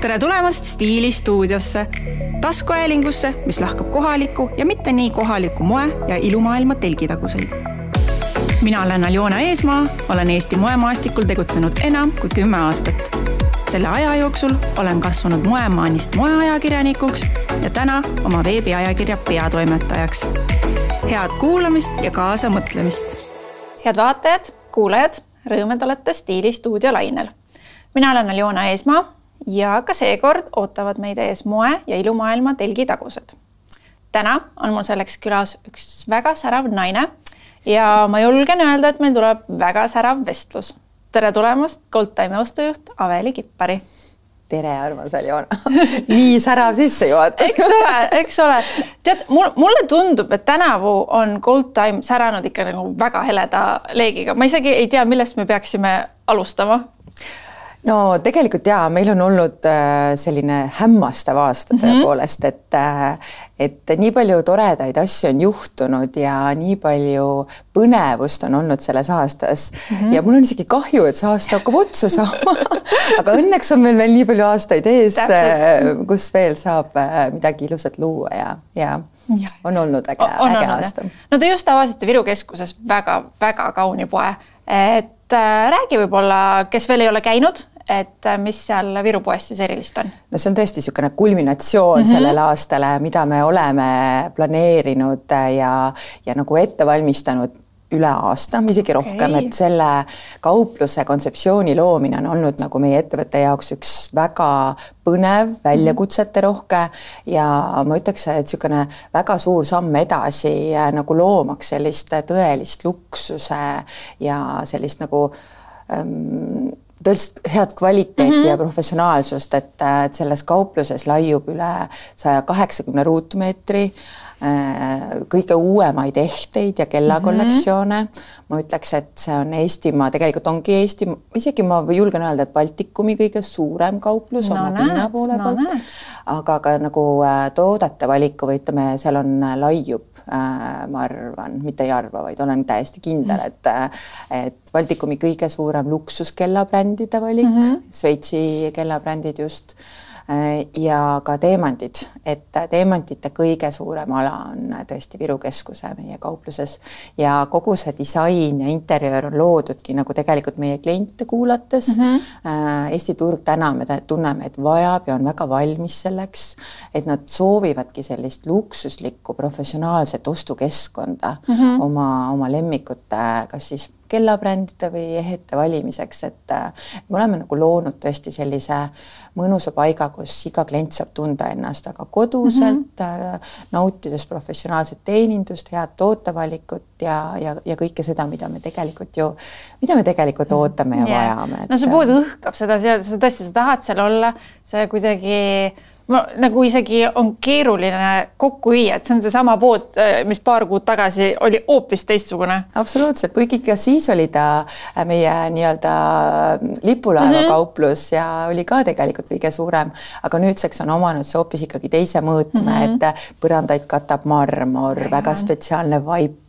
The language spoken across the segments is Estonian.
tere tulemast Stiilistuudiosse, taskuhäälingusse, mis lahkab kohalikku ja mitte nii kohalikku moe- ja ilumaailma telgitaguseid. mina olen Aljona Eesmaa, olen Eesti moemaastikul tegutsenud enam kui kümme aastat. selle aja jooksul olen kasvanud moemaanist moeajakirjanikuks ja täna oma veebiajakirja peatoimetajaks. head kuulamist ja kaasamõtlemist. head vaatajad, kuulajad, rõõm, et olete Stiilistuudio lainel. mina olen Aljona Eesmaa ja ka seekord ootavad meid ees moe- ja ilumaailma telgitagused. täna on mul selleks külas üks väga särav naine ja ma julgen öelda, et meil tuleb väga särav vestlus. tere tulemast, Goldtime'i ostujuht Aveli Kippari. tere, armas Aljona nii särav sissejuhatus eks ole, eks ole. tead, mul, mulle tundub, et tänavu on Goldtime säranud ikka nagu väga heleda leegiga, ma isegi ei tea, millest me peaksime alustama no tegelikult jaa, meil on olnud äh, selline hämmastav aasta mhm. tõepoolest mm, -hmm. et, et nii palju toredaid asju on juhtunud ja nii palju põnevust on olnud selles aastas mm. -hmm. ja mul on isegi kahju, et see aasta hakkab otsa saama aga õnneks on meil veel nii palju aastaid ees, äh, kus veel saab midagi ilusat luua ja, ja Ja. on olnud äge, äge aasta. no te just avasite Viru keskuses väga-väga kauni poe, et äh, räägi võib-olla, kes veel ei ole käinud, et äh, mis seal Viru poes siis erilist on? no see on tõesti niisugune kulminatsioon mm -hmm. sellele aastale, mida me oleme planeerinud ja, ja nagu ette valmistanud üle aasta, isegi okay. rohkem, et selle kaupluse kontseptsiooni loomine on olnud nagu meie ettevõtte jaoks üks väga põnev, väljakutseterohke ja ma ütleks, et niisugune väga suur samm edasi äh, nagu loomaks sellist tõelist luksuse ja sellist nagu ähm, tõest head kvaliteeti mm -hmm. ja professionaalsust, et, et selles kaupluses laiub üle saja kaheksakümne ruutmeetri äh, kõige uuemaid ehteid ja kellakollektsioone mm. -hmm. ma ütleks, et see on Eestimaa, tegelikult ongi Eesti, isegi ma julgen öelda, et Baltikumi kõige suurem kauplus no, oma pinna poole no, pealt. aga ka nagu äh, toodete valiku või ütleme, seal on äh, laiub, ma arvan, mitte ei arva, vaid olen täiesti kindel, mhm. et, et Baltikumi kõige suurem luksuskellabrändide valik mm, -hmm. Šveitsi kellabrändid just äh, ja ka teemandid, et teemantide kõige suurem ala on tõesti Viru keskuse meie kaupluses ja kogu see disain ja interjöör on loodudki nagu tegelikult meie kliente kuulates mm. -hmm. Eesti turg täna me tunneme, et vajab ja on väga valmis selleks, et nad soovivadki sellist luksuslikku professionaalset ostukeskkonda mm -hmm. oma, oma lemmikute, kas siis kellabrändide või ehete valimiseks, et me oleme nagu loonud tõesti sellise mõnusa paiga, kus iga klient saab tunda ennast väga koduselt mm, -hmm. nautides professionaalset teenindust, head tootevalikut ja, ja, ja kõike seda, mida me tegelikult ju, mida me tegelikult ootame ja yeah. vajame et.... no see pood õhkab seda, sa tõesti, sa tahad seal olla, see kuidagi ma nagu isegi on keeruline kokku viia, et see on seesama pood, äh, mis paar kuud tagasi oli hoopis teistsugune. absoluutselt, kuigi ka siis oli ta äh, meie nii-öelda lipulaevakauplus mm -hmm. ja oli ka tegelikult kõige suurem, aga nüüdseks on omanud see hoopis ikkagi teise mõõtme mm, -hmm. et põrandaid katab marmor, väga spetsiaalne vaip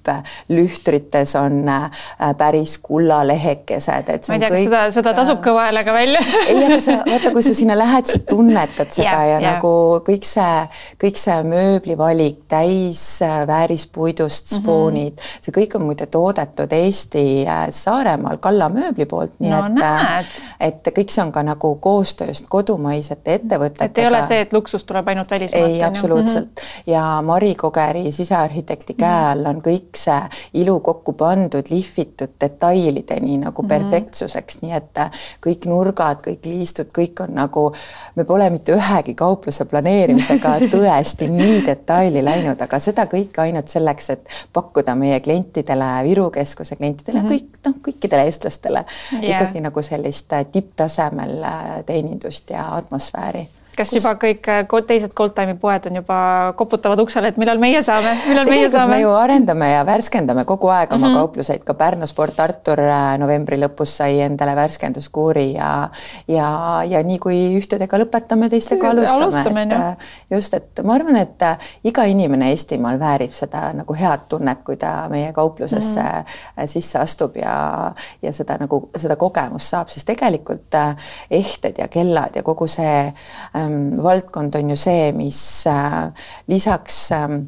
lühtrites on äh, päris kullalehekesed, et ma ei tea, kas seda, seda tasub kõva häälega välja ei, aga sa vaata, kui sa sinna lähed, sa tunnetad seda yeah, ja yeah. nagu kõik see, kõik see mööblivalik täis äh, väärispuidust mhm. spoonid mm, -hmm. see kõik on muide toodetud Eesti äh, Saaremaal Kalla mööbli poolt, nii no, et, et kõik see on ka nagu koostööst kodumaisete ettevõtetega. et ei ole see, et luksus tuleb ainult välismaalt. ei, absoluutselt mm -hmm. ja Mari Kogeri sisearhitekti käe all on kõik kõik see ilu kokku pandud, lihvitud detailideni nagu mm -hmm. perfektsuseks, nii et äh, kõik nurgad, kõik liistud, kõik on nagu, me pole mitte ühegi kaupluse planeerimisega tõesti nii detaili läinud, aga seda kõike ainult selleks, et pakkuda meie klientidele, Viru keskuse klientidele mm, -hmm. kõik noh, kõikidele eestlastele yeah. ikkagi nagu sellist äh, tipptasemel äh, teenindust ja atmosfääri kas kus... juba kõik äh, teised Goldtime'i poed on juba koputavad uksele, et millal meie saame, millal meie saame? me ju arendame ja värskendame kogu aeg oma mm -hmm. kaupluseid, ka Pärnu Sport Artur äh, novembri lõpus sai endale värskenduskuuri ja ja, ja nii kui ühtedega lõpetame, teistega alustame, alustame, et äh, just, et ma arvan, et iga inimene Eestimaal väärib seda nagu head tunnet, kui ta meie kauplusesse mm sisse astub ja, ja seda nagu seda kogemust saab, sest tegelikult ehted ja kellad ja kogu see valdkond on ju see, mis äh, lisaks ähm,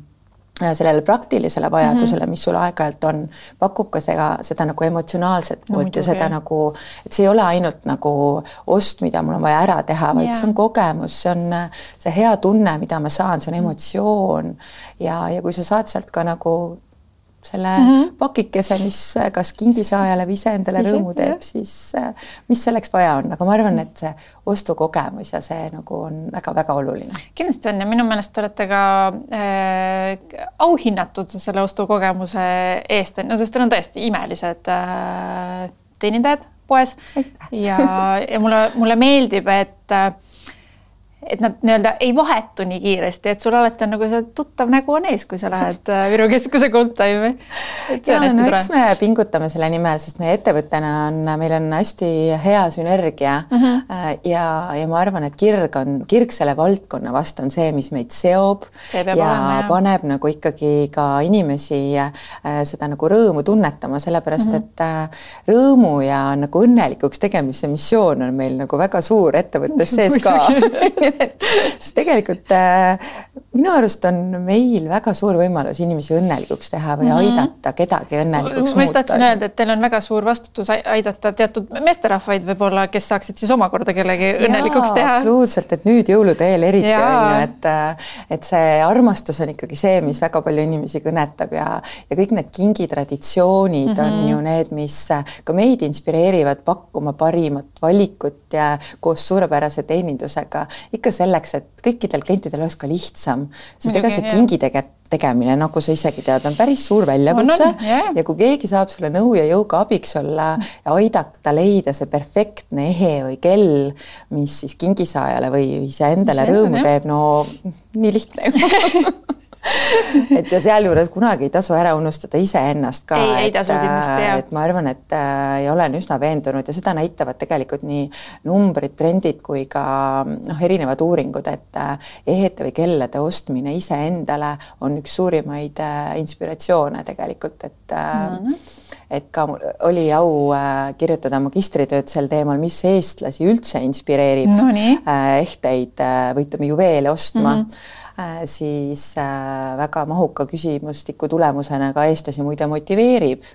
sellele praktilisele vajadusele, mis sul aeg-ajalt on, pakub ka seda, seda nagu emotsionaalset poolt no, ja seda nagu, et see ei ole ainult nagu ost, mida mul on vaja ära teha, vaid yeah. see on kogemus, see on see hea tunne, mida ma saan, see on emotsioon. Ja, ja kui sa saad sealt ka nagu selle mm -hmm. pakikese, mis kas kingisaajale või iseendale rõõmu teeb, siis äh, mis selleks vaja on, aga ma arvan, et see ostukogemus ja see nagu on väga-väga oluline. kindlasti on. Ja minu meelest te olete ka äh, auhinnatud selle ostukogemuse eest, no sest teil on tõesti imelised äh, teenindajad poes. Ja, ja mulle, mulle meeldib, et äh, et nad nii-öelda ei vahetu nii kiiresti, et sul alati on nagu see tuttav nägu on ees, kui sa lähed äh, Viru Keskuse Goldtime'i. ja no eks me pingutame selle nimel, sest meie ettevõttena on, meil on hästi hea sünergia uh mhm. äh, -huh. ja, ja ma arvan, et kirg on, kirg selle valdkonna vastu on see, mis meid seob see ja olema, paneb nagu ikkagi ka inimesi äh, seda nagu rõõmu tunnetama, sellepärast uh mhm. -huh. et äh, rõõmu ja nagu õnnelikuks tegemise missioon on meil nagu väga suur ettevõttes sees ka sest tegelikult äh, minu arust on meil väga suur võimalus inimesi õnnelikuks teha või mm -hmm. aidata kedagi õnnelikuks muuta. ma just tahtsin öelda, et teil on väga suur vastutus aidata teatud meesterahvaid võib-olla, kes saaksid siis omakorda kellegi Jaa, õnnelikuks teha. absoluutselt, et nüüd jõulude eel eriti on ju, et äh, et see armastus on ikkagi see, mis väga palju inimesi kõnetab ja ja kõik need kingitraditsioonid mm -hmm. on ju need, mis ka meid inspireerivad pakkuma parimat valikut ja koos suurepärase teenindusega ikka selleks, et kõikidel klientidel oleks ka lihtsam, sest ega see kingi tege-, tegemine, nagu sa isegi tead, on päris suur väljakutse no, no, yeah. ja kui keegi saab sulle nõu ja jõuga abiks olla ja aidata leida see perfektne ehe või kell, mis siis kingisaajale või iseendale rõõmu teeb, no nii lihtne ju et ja sealjuures kunagi ei tasu ära unustada iseennast ka. ei, ei tasu kindlasti jah. et ma arvan, et äh, ja olen üsna veendunud ja seda näitavad tegelikult nii numbrid, trendid kui ka noh, erinevad uuringud, et äh, ehete või kellade ostmine iseendale on üks suurimaid äh, inspiratsioone tegelikult, et no, no et ka mul oli au äh, kirjutada magistritööd sel teemal, mis eestlasi üldse inspireerib no, äh, ehteid äh, või ütleme, juveele ostma mm. -hmm Äh, siis äh, väga mahuka küsimustiku tulemusena ka eestlasi muide motiveerib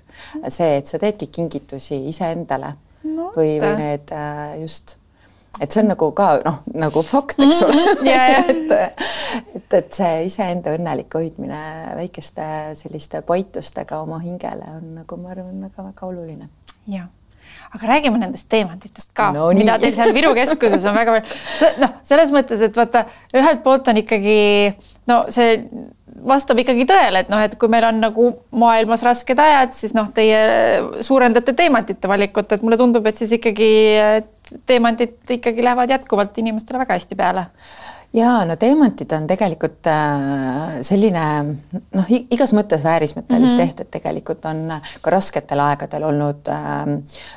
see, et sa teedki kingitusi iseendale no, või, või need äh, just et see on nagu ka noh, nagu fakt, eks ole mm. -hmm. et, et, et see iseenda õnnelik hoidmine väikeste selliste paitustega oma hingele on nagu ma arvan, väga-väga oluline. jah aga räägime nendest teemantidest ka no,, mida teil seal Viru keskuses on väga palju, noh, selles mõttes, et vaata, ühelt poolt on ikkagi no see vastab ikkagi tõele, et noh, et kui meil on nagu maailmas rasked ajad, siis noh, teie suurendate teemantide valikut, et mulle tundub, et siis ikkagi teemantid ikkagi lähevad jätkuvalt inimestele väga hästi peale jaa, no teemantid on tegelikult äh, selline noh, igas mõttes väärismetallist mm -hmm. tehted tegelikult on ka rasketel aegadel olnud äh,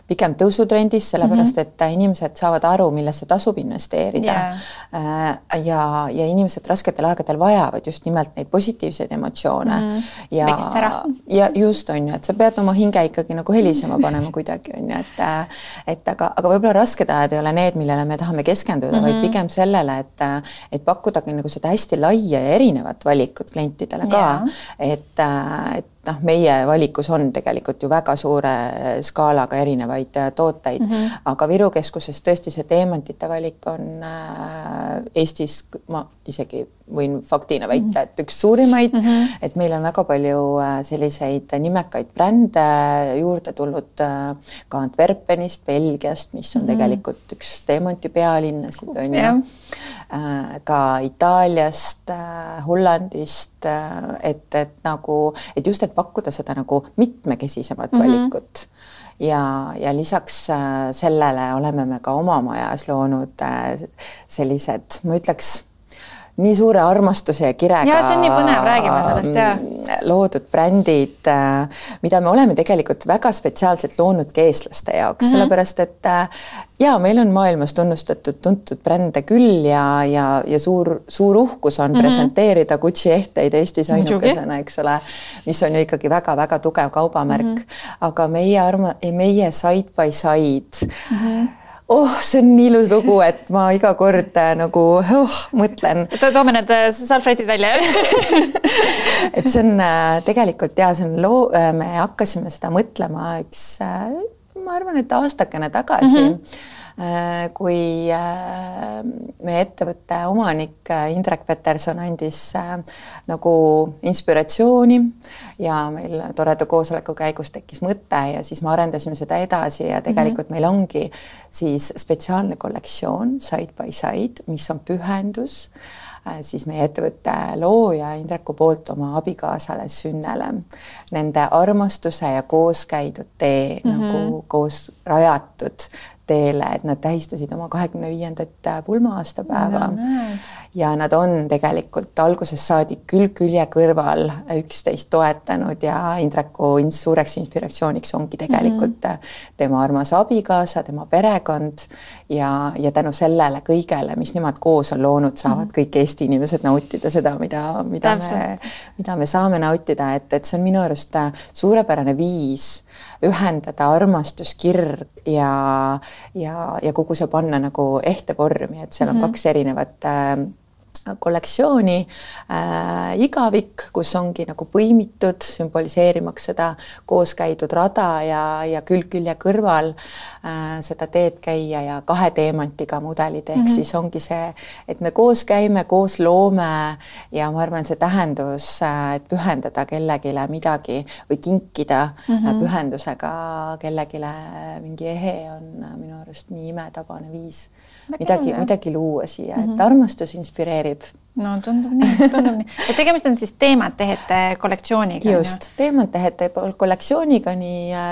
pigem tõusutrendis, sellepärast mm -hmm. et inimesed saavad aru, millesse tasub investeerida yeah.. Äh, ja, ja inimesed rasketel aegadel vajavad just nimelt neid positiivseid emotsioone mm. -hmm. ja, ja just on ju, et sa pead oma hinge ikkagi nagu helisema panema kuidagi on ju, et et aga, aga võib-olla rasked ajad ei ole need, millele me tahame keskenduda mm, -hmm. vaid mhm. pigem sellele, et et pakkudagi nagu seda hästi laia ja erinevat valikut klientidele ka, et, äh, et noh, meie valikus on tegelikult ju väga suure skaalaga erinevaid äh, tooteid mm, -hmm. aga Viru keskuses tõesti see teemantide valik on äh, Eestis, ma isegi võin faktina väita, mhm. et üks suurimaid mm, -hmm. et meil on väga palju äh, selliseid nimekaid brände juurde tulnud äh, ka Antwerpenist, Belgiast, mis on mm -hmm. tegelikult üks teemanti pealinnasid on ju äh,, ka Itaaliast äh,, Hollandist äh,, et, et nagu, et just, et pakkuda seda nagu mitmekesisemat mm -hmm. valikut ja, ja lisaks sellele oleme me ka oma majas loonud sellised, ma ütleks nii suure armastuse ja kirega. ja see on nii põnev, räägime sellest ja. Loodud brändid, äh, mida me oleme tegelikult väga spetsiaalselt loonudki eestlaste jaoks mm, -hmm. sellepärast et äh, ja meil on maailmas tunnustatud, tuntud brände küll ja, ja, ja suur, suur uhkus on mm -hmm. presenteerida Gucci ehteid Eestis ainukesena, eks ole, mis on ju ikkagi väga-väga tugev kaubamärk mm, -hmm. aga meie arma-, meie side by side mm. -hmm oh, see on nii ilus lugu, et ma iga kord äh, nagu oh, mõtlen to. toome need äh, salvrätid välja et see on äh, tegelikult ja see on loo, me hakkasime seda mõtlema üks, ma arvan, et aastakene tagasi mm. -hmm kui äh, meie ettevõtte omanik äh, Indrek Peterson andis nagu inspiratsiooni ja meil toreda koosoleku käigus tekkis mõte ja siis me arendasime seda edasi ja tegelikult mm -hmm. meil ongi siis spetsiaalne kollektsioon Side by Side, mis on pühendus siis meie ettevõtte looja Indreku poolt oma abikaasale Sünnele. Nende armastuse ja koos käidud tee mm -hmm. nagu koos rajatud teele, et nad tähistasid oma kahekümne viiendat pulma-aastapäeva no,. ja nad on tegelikult algusest saadik külg külje kõrval üksteist toetanud ja Indreku suureks inspiratsiooniks ongi tegelikult mm -hmm. tema armas abikaasa, tema perekond ja, ja tänu sellele kõigele, mis nemad koos on loonud, saavad mm -hmm. kõik Eesti inimesed nautida seda, mida, mida Täpselt. me, mida me saame nautida, et, et see on minu arust suurepärane viis ühendada armastus, kirg ja, ja, ja kogu see panna nagu ehte vormi, et seal on mm -hmm. kaks erinevat äh, kollektsiooni äh, igavik, kus ongi nagu põimitud, sümboliseerimaks seda koos käidud rada ja, ja külg külje kõrval äh, seda teed käia ja kahe teemantiga mudelid, ehk mm -hmm. siis ongi see, et me koos käime, koos loome ja ma arvan, see tähendus, äh, et pühendada kellelegi midagi või kinkida mm -hmm. pühendusega kellelegi mingi ehe on minu arust nii imetabane viis midagi, midagi luua siia et mhm. armastus inspireerib no tundub nii, tundub nii. et tegemist on siis teematehete kollektsiooniga. just, teematehete kollektsiooniga nii äh,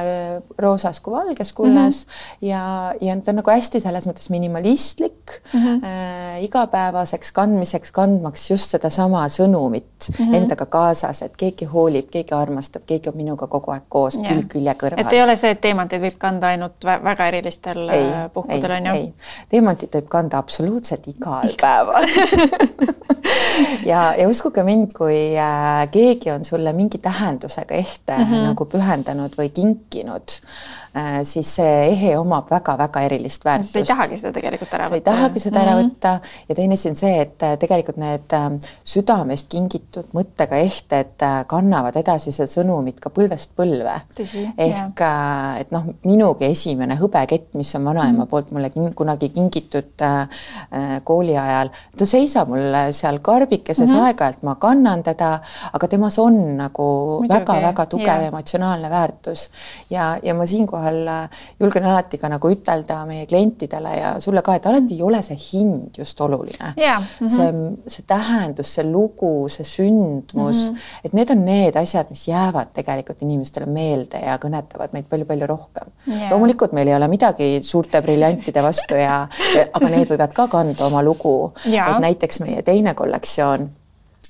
roosas kui valges kullas mm -hmm. ja, ja ta on nagu hästi selles mõttes minimalistlik mm -hmm. äh, igapäevaseks kandmiseks, kandmaks just sedasama sõnumit mm -hmm. endaga kaasas, et keegi hoolib, keegi armastab, keegi on minuga kogu aeg koos yeah. külg külje kõrval. et ei ole see, et teemanteid võib kanda ainult väga erilistel ei, äh, puhkudel on ju? teemantit võib kanda absoluutselt igal päeval ja, ja uskuge mind, kui äh, keegi on sulle mingi tähendusega ehte mm -hmm. nagu pühendanud või kinkinud äh,, siis see ehe omab väga-väga erilist väärtust. sa ei tahagi seda tegelikult ära võtta. sa ei tahagi seda mm -hmm. ära võtta ja teine asi on see, et äh, tegelikult need äh, südamest kingitud mõttega ehted kannavad edasi seda sõnumit ka põlvest põlve. ehk äh, et noh, minugi esimene hõbekett, mis on vanaema mm -hmm. poolt mulle kunagi kingitud kooli ajal, ta seisab mul seal karbikeses mm -hmm. aeg-ajalt ma kannan teda, aga temas on nagu väga-väga tugev yeah. emotsionaalne väärtus ja, ja ma siinkohal äh, julgen alati ka nagu ütelda meie klientidele ja sulle ka, et alati ei ole see hind just oluline yeah.. Mm -hmm. see, see tähendus, see lugu, see sündmus mm, -hmm. et need on need asjad, mis jäävad tegelikult inimestele meelde ja kõnetavad meid palju-palju rohkem yeah.. loomulikult meil ei ole midagi suurte briljantide vastu ja, ja, aga need võivad ka kanda oma lugu et näiteks meie teine kollektsioon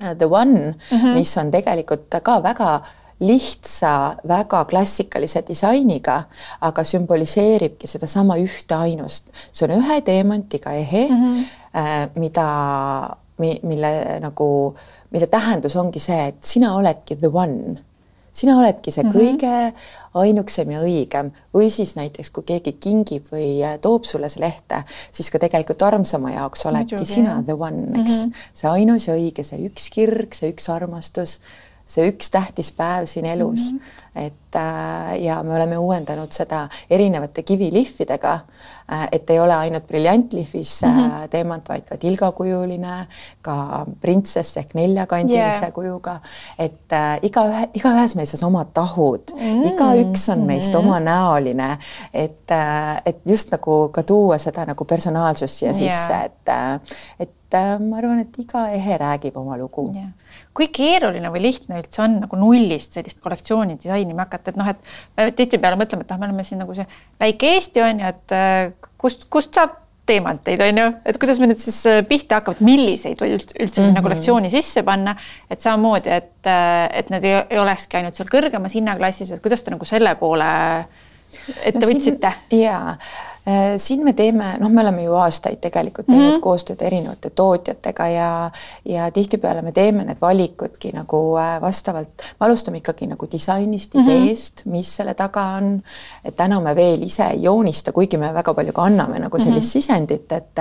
uh, The One mm, -hmm. mis on tegelikult ka väga lihtsa, väga klassikalise disainiga, aga sümboliseeribki sedasama ühte ainust. see on ühe teemantiga ehe mm, -hmm. mida, mille nagu, mille tähendus ongi see, et sina oledki the one sina oledki see mm -hmm. kõige ainuksem ja õigem või siis näiteks, kui keegi kingib või äh, toob sulle selle lehte, siis ka tegelikult armsama jaoks oledki Muidugi, sina the one, eks mm. -hmm. see ainus ja õige, see üks kirg, see üks armastus, see üks tähtis päev siin elus mm. -hmm. et äh, ja me oleme uuendanud seda erinevate kivilihvidega äh,, et ei ole ainult briljantlihvis mm -hmm. teemant, vaid ka tilgakujuline, ka printsess ehk neljakandilise yeah. kujuga, et äh, igaühe, igaühes meist on omad tahud mm, -hmm. igaüks on meist mm -hmm. omanäoline, et äh,, et just nagu ka tuua seda nagu personaalsust siia yeah. sisse, et äh, et äh, ma arvan, et iga ehe räägib oma lugu. Kui keeruline või lihtne üldse on nagu nullist sellist kollektsiooni disainima hakata, et noh, et me tihtipeale mõtleme, et noh, me oleme siin nagu see väike Eesti on ju, et äh, kust, kust saab teemanteid on ju, et kuidas me nüüd siis äh, pihta hakkame, et milliseid üldse mm -hmm. sinna mhm. kollektsiooni sisse panna, et samamoodi, et, et need ei, ei olekski ainult seal kõrgemas hinnaklassis, et kuidas te nagu selle poole ette no, võtsite? jaa Äh, siin me teeme, noh, me oleme ju aastaid tegelikult teinud mm -hmm. koostööd erinevate tootjatega ja ja tihtipeale me teeme need valikudki nagu äh, vastavalt, me alustame ikkagi nagu disainist mm, -hmm. ideest, mis selle taga on. et täna me veel ise ei joonista, kuigi me väga palju ka anname nagu sellist mm -hmm. sisendit, et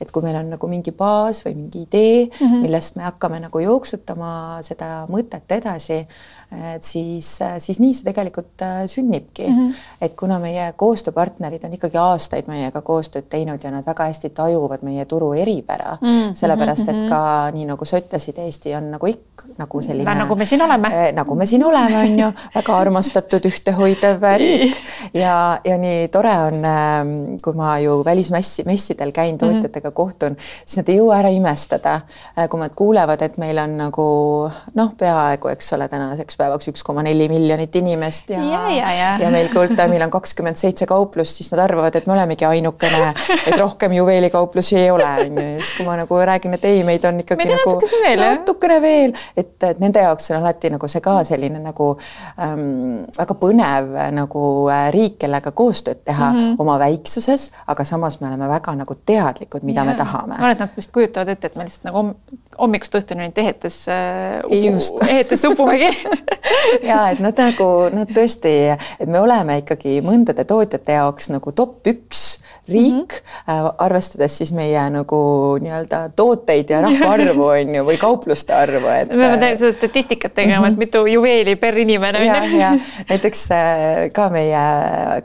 et kui meil on nagu mingi baas või mingi idee mm, -hmm. millest me hakkame nagu jooksutama seda mõtet edasi, et siis, siis nii see tegelikult äh, sünnibki mm. -hmm. et kuna meie koostööpartnerid on ikkagi aastaid meiega koostööd teinud ja nad väga hästi tajuvad meie turu eripära mm, -hmm. sellepärast et ka nii nagu sa ütlesid, Eesti on nagu ikka nagu selline. nagu me siin oleme äh,. nagu me siin oleme, on ju, väga armastatud, ühtehoidev riik ja, ja nii tore on, ähm, kui ma ju välismessi, messidel käin, tootjatega mm -hmm. kohtun, siis nad ei jõua ära imestada, äh, kui nad kuulevad, et meil on nagu noh, peaaegu, eks ole, tänaseks päevaks üks koma neli miljonit inimest ja, ja, ja, ja. ja meil Goldtime'il on kakskümmend seitse kauplust, siis nad arvavad, et me olemegi ainukene, et rohkem juveelikauplusi ei ole, on ju, ja siis kui ma nagu räägin, et ei, meid on ikkagi nagu natukene veel, natukene veel, et, et nende jaoks on alati nagu see ka selline nagu ähm, väga põnev nagu äh, riik, kellega koostööd teha mm -hmm. oma väiksuses, aga samas me oleme väga nagu teadlikud, mida yeah. me tahame. ma arvan, et nad vist kujutavad ette, et me lihtsalt nagu hommikust õhtuni ainult ehetes äh,, ehetes upumegi ja et nad nagu, nad tõesti, et me oleme ikkagi mõndade tootjate jaoks nagu top üks riik mm, -hmm. arvestades siis meie nagu nii-öelda tooteid ja rahvaarvu on ju, või kaupluste arvu, et. me peame seda statistikat tegema mm, -hmm. et mhm. mitu juveeli per inimene on ju. ja näiteks äh, ka meie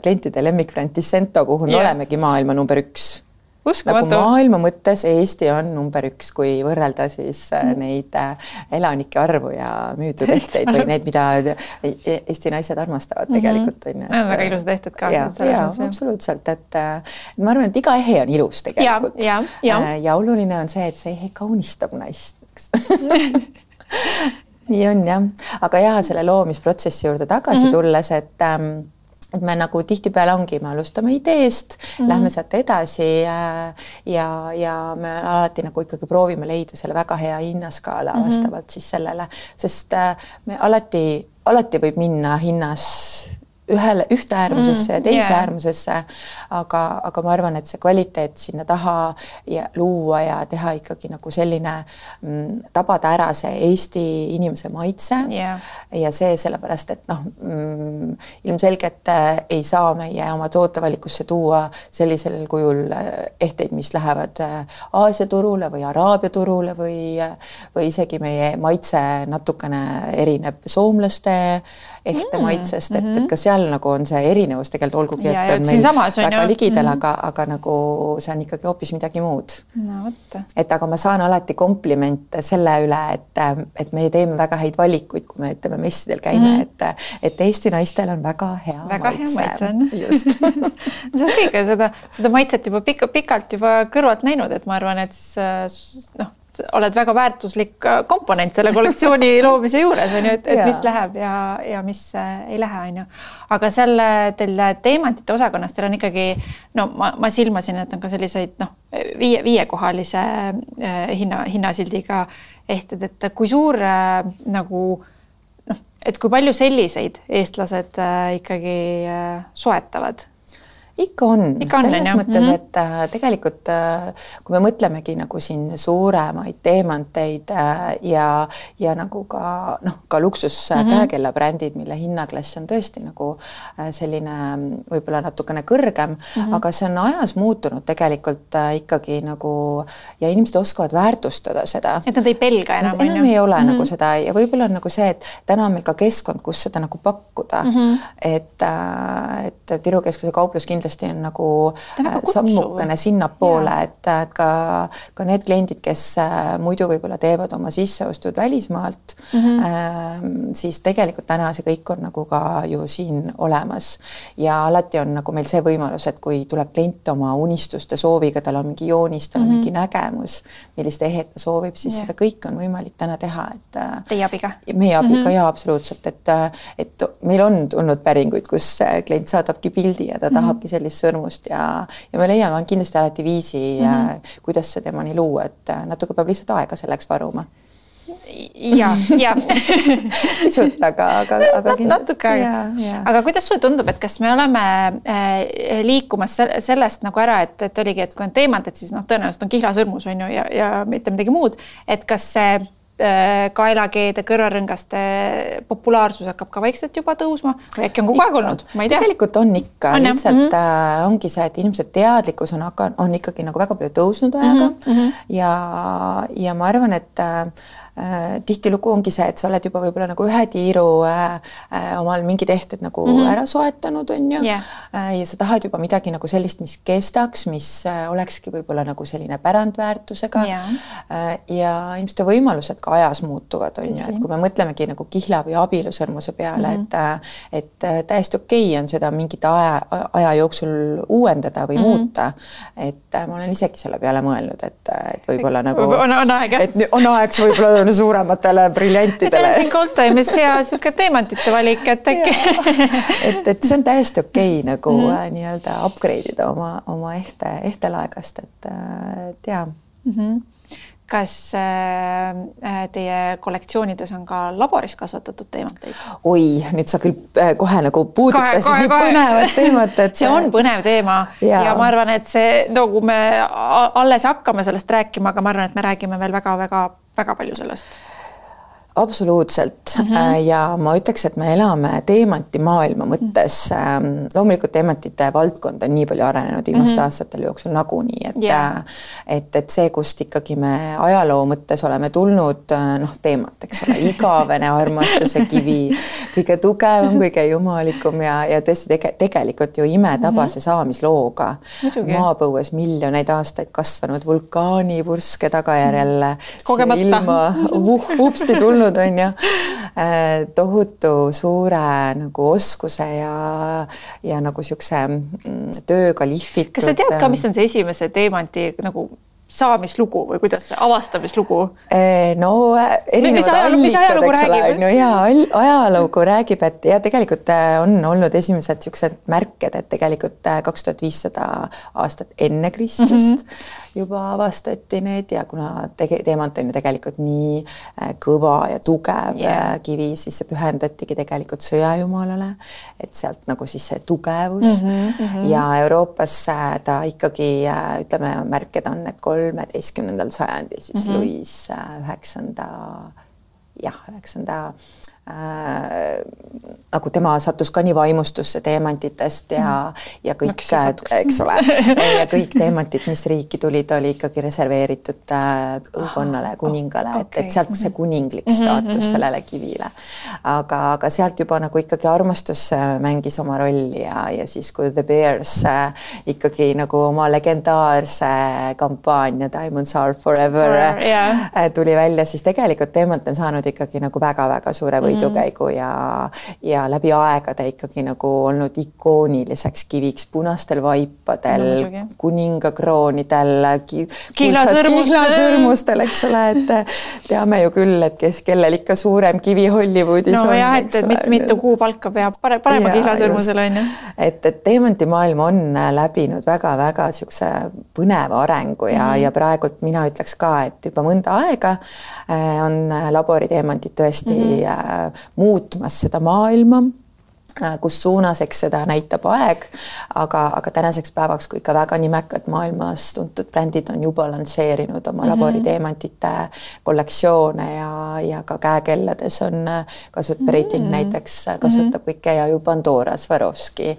klientide lemmikbränd Dissento puhul yeah. olemegi maailma number üks uskumatu. nagu maailma mõttes Eesti on number üks, kui võrrelda siis mm. neid äh, elanike arvu ja müüdud ehteid või need, mida e-, e-, Eesti naised armastavad mhm. tegelikult on ju. Need on väga ilusad ehted ka. ja, ja absoluutselt, et ma arvan, et iga ehe on ilus tegelikult. ja, ja, ja. ja oluline on see, et see ehe kaunistab naist, eks nii on jah, aga ja selle loomisprotsessi juurde tagasi mm -hmm. tulles, et ähm, et me nagu tihtipeale ongi, me alustame ideest mm, -hmm. lähme sealt edasi ja, ja, ja me alati nagu ikkagi proovime leida selle väga hea hinnaskaala mm -hmm. vastavalt siis sellele, sest äh, me alati, alati võib minna hinnas ühele, ühte äärmusesse mm, ja teise yeah. äärmusesse, aga, aga ma arvan, et see kvaliteet sinna taha ja luua ja teha ikkagi nagu selline mm, tabada ära see Eesti inimese maitse yeah. ja see sellepärast, et noh mm,, ilmselgelt äh, ei saa meie oma tootevalikusse tuua sellisel kujul äh, ehteid, mis lähevad äh, Aasia turule või Araabia turule või, või isegi meie maitse natukene erineb soomlaste ehte mm, maitsest, et mm, -hmm. et ka seal nagu on see erinevus tegelikult, olgugi et on meil väga ligidal mm, -hmm. aga, aga nagu see on ikkagi hoopis midagi muud. no et aga ma saan alati komplimente selle üle, et, et me teeme väga häid valikuid, kui me ütleme messidel käime mm, -hmm. et, et Eesti naistel on väga hea väga maitse. hea maitse on. just see on õige, seda, seda maitset juba pikka, pikalt juba kõrvalt näinud, et ma arvan, et siis noh oled väga väärtuslik äh, komponent selle kollektsiooni loomise juures on ju, et, et mis läheb ja, ja mis äh, ei lähe, on ju. aga selle teil teemantide osakonnas teil on ikkagi no ma, ma silmasin, et on ka selliseid noh, viie, viiekohalise äh, hinna, hinnasildiga ehted, et kui suur äh, nagu noh, et kui palju selliseid eestlased äh, ikkagi äh, soetavad ikka on, selles on, mõttes -hmm. et äh, tegelikult äh, kui me mõtlemegi nagu siin suuremaid teemanteid äh, ja, ja nagu ka noh, ka luksus mm -hmm. käekellabrändid, mille hinnaklass on tõesti nagu äh, selline võib-olla natukene kõrgem mm, -hmm. aga see on ajas muutunud tegelikult äh, ikkagi nagu ja inimesed oskavad väärtustada seda. et nad ei pelga enam. enam ei ole mm -hmm. nagu seda ja võib-olla on nagu see, et täna on meil ka keskkond, kus seda nagu pakkuda mm. -hmm. et äh,, et Tiru keskuse kauplus kindlasti kindlasti on nagu sammukene sinnapoole, et, et ka, ka need kliendid, kes muidu võib-olla teevad oma sisseostud välismaalt mm, -hmm. siis tegelikult täna see kõik on nagu ka ju siin olemas ja alati on nagu meil see võimalus, et kui tuleb klient oma unistuste sooviga, tal on mingi joonis, tal on mm -hmm. mingi nägemus, millist ehet ta soovib, siis yeah. seda kõike on võimalik täna teha, et. Teie abiga? meie abiga mm -hmm. jaa, absoluutselt, et, et meil on tulnud päringuid, kus klient saadabki pildi ja ta mm -hmm. tahabki sellist sõrmust ja, ja me leiame kindlasti alati viisi mm, -hmm. kuidas see temani luua, et natuke peab lihtsalt aega selleks varuma ja, ja pisut, aga, aga, aga Nat, natuke aega. aga kuidas sulle tundub, et kas me oleme äh, liikumas sellest nagu ära, et, et oligi, et kui on teemant, et siis noh, tõenäoliselt on kihlasõrmus on ju ja, ja mitte midagi muud, et kas see äh, kaelakeede, kõrvarõngaste populaarsus hakkab ka vaikselt juba tõusma või äkki on kogu aeg olnud, ma ei tea. tegelikult on ikka, lihtsalt mm -hmm. ongi see, et inimeste teadlikkus on hakanud, on ikkagi nagu väga palju tõusnud ajaga mm -hmm. ja, ja ma arvan, et äh, Äh, tihtilugu ongi see, et sa oled juba võib-olla nagu ühe tiiru äh, äh, omal mingid ehted nagu mm -hmm. ära soetanud, on ju yeah., ja sa tahad juba midagi nagu sellist, mis kestaks, mis olekski võib-olla nagu selline pärandväärtusega yeah. ja ilmselt võimalused ka ajas muutuvad, on ju, et kui me mõtlemegi nagu kihla või abielusõrmuse peale mm, -hmm. et et täiesti okei okay on seda mingit aja, aja jooksul uuendada või mm -hmm. muuta, et ma olen isegi selle peale mõelnud, et, et võib-olla nagu on, on aeg, et on aeg see võib-olla natukene suurematele briljantidele. siin Goldtime'is hea niisugune teemantide valik, et äkki et, et see on täiesti okei okay, nagu mm -hmm. nii-öelda upgrade ida oma, oma ehte, ehtelaegast, et, et jaa mm. -hmm kas äh, äh, teie kollektsioonides on ka laboris kasvatatud teemanteid? oi, nüüd sa küll äh, kohe nagu puudutasid kohe, kohe, nii kohe. põnevat teemat, et see on põnev teema ja. ja ma arvan, et see, no kui me alles hakkame sellest rääkima, aga ma arvan, et me räägime veel väga-väga väga palju sellest absoluutselt mm -hmm. ja ma ütleks, et me elame teemantimaailma mõttes mm, -hmm. loomulikult teemantide valdkond on nii palju arenenud viimaste mm -hmm. aastate jooksul nagunii, et yeah. et, et see, kust ikkagi me ajaloo mõttes oleme tulnud, äh, noh, teemat, eks ole, igavene armastuse kivi, kõige tugevam, kõige jumalikum ja, ja tõesti tege, tegelikult ju imetabase mm -hmm. saamislooga maapõues miljoneid aastaid kasvanud vulkaanipurske tagajärjel mm -hmm. ilma uh, upsti tulnud teinud, on ju, äh, tohutu suure nagu oskuse ja, ja nagu niisuguse mm, tööga lihvitud. kas sa tead ka, mis on see esimese teemanti nagu saamislugu või kuidas see avastamislugu? Äh, no äh, erinevad allikad, eks ole, on ju, ja ajalugu räägib, et ja tegelikult on olnud esimesed niisugused märked, et tegelikult kaks tuhat viissada aastat enne Kristust mm -hmm juba avastati need ja kuna tege-, teemant on ju tegelikult nii äh, kõva ja tugev yeah. kivi, siis see pühendatigi tegelikult sõjajumalale, et sealt nagu siis see tugevus mm -hmm, mm -hmm. ja Euroopas ta ikkagi äh, ütleme, märked on, et kolmeteistkümnendal sajandil siis mm -hmm. Louis äh, üheksanda jah, üheksanda äh, nagu tema sattus ka nii vaimustusse teemantidest ja mm., ja kõik, eks ole, ja kõik teemantid, mis riiki tulid, oli ikkagi reserveeritud äh, õukonnale ah,, kuningale okay., et, et sealt see mhm. kuninglik mhm, staatus mm -hmm. sellele kivile. aga, aga sealt juba nagu ikkagi armastus mängis oma rolli ja, ja siis, kui The Bears äh, ikkagi nagu oma legendaarse kampaania Diamonds are forever yeah. äh, tuli välja, siis tegelikult teemant on saanud ikkagi nagu väga-väga suure võidu võidukäigu ja, ja läbi aegade ikkagi nagu olnud ikooniliseks kiviks punastel vaipadel no,, kuningakroonidel ki,, kihlasõrmustel, eks ole, et teame ju küll, et kes, kellel ikka suurem kivi Hollywoodis no, on. nojah, et, et mit, mitu kuupalka peab pare, parema kihlasõrmusele on ju. et, et teemantimaailm on läbinud väga-väga niisuguse põneva arengu ja mm, -hmm. ja praegult mina ütleks ka, et juba mõnda aega äh, on laboriteemantid tõesti mm -hmm muutmas seda maailma kus suunas, eks seda näitab aeg, aga, aga tänaseks päevaks, kui ikka väga nimekad maailmas tuntud brändid on juba lansseerinud oma mm -hmm. laboriteemantide kollektsioone ja, ja ka käekellades on äh, Rating mm -hmm. näiteks äh, kasutab mm -hmm. kõike ja ju Pandora, Swarovski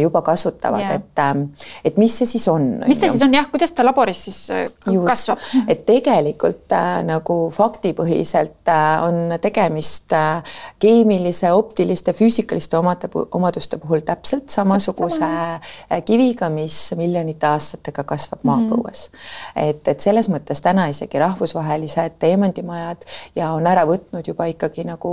juba kasutavad yeah., et, ähm, et mis see siis on? mis ta siis on jah, kuidas ta laboris siis Just, kasvab? et tegelikult äh, nagu faktipõhiselt äh, on tegemist äh, keemilise, optiliste, füüsikaliste omade, omaduste puhul täpselt samasuguse sama. kiviga, mis miljonite aastatega kasvab maapõues mm. -hmm. et, et selles mõttes täna isegi rahvusvahelised teemandimajad ja on ära võtnud juba ikkagi nagu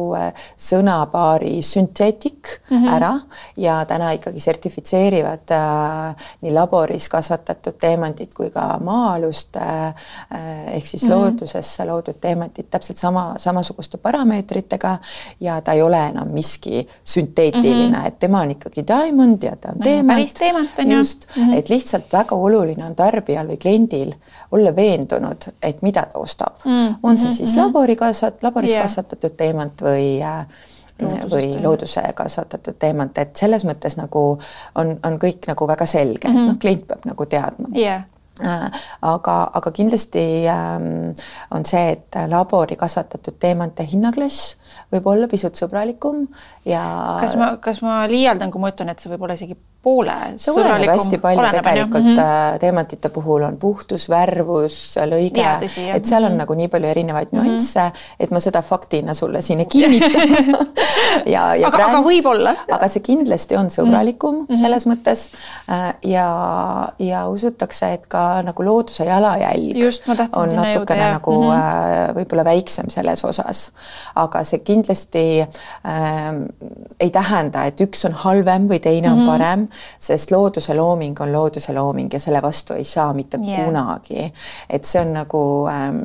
sõnapaari sünteetik mm -hmm. ära ja täna ikkagi sertifitseerivad äh, nii laboris kasvatatud teemandid kui ka maa-alust äh, ehk siis mm -hmm. loodusesse loodud teemandid täpselt sama, samasuguste parameetritega ja ta ei ole enam miski sünteetiline mm, -hmm. et tema on ikkagi diamond ja ta on teemant. teemant on ju. just mm, -hmm. et lihtsalt väga oluline on tarbijal või kliendil olla veendunud, et mida ta ostab mm. -hmm. on see siis mm -hmm. labori kasvat-, laboris yeah. kasvatatud teemant või äh, või looduse kasvatatud teemant, et selles mõttes nagu on, on kõik nagu väga selge mm, -hmm. noh, klient peab nagu teadma yeah aga, aga kindlasti ähm, on see, et labori kasvatatud teemante hinnaklass võib olla pisut sõbralikum ja. kas ma, kas ma liialdan, kui ma ütlen, et see võib olla isegi poole. see oleneb hästi palju oleneb, tegelikult mm -hmm. teemantide puhul on puhtus, värvus, lõige, et seal on -hmm. nagu nii palju erinevaid mhm. nüansse mm, -hmm. et ma seda faktina sulle siin ei kinnita ja, ja aga, brand, aga võib-olla. aga see kindlasti on sõbralikum mm -hmm. selles mõttes äh, ja, ja usutakse, et ka nagu looduse jalajälg Just, on natukene jõuda, nagu mm -hmm. võib-olla väiksem selles osas, aga see kindlasti äh, ei tähenda, et üks on halvem või teine mm -hmm. on mhm. parem sest looduse looming on looduse looming ja selle vastu ei saa mitte yeah. kunagi. et see on nagu ähm,,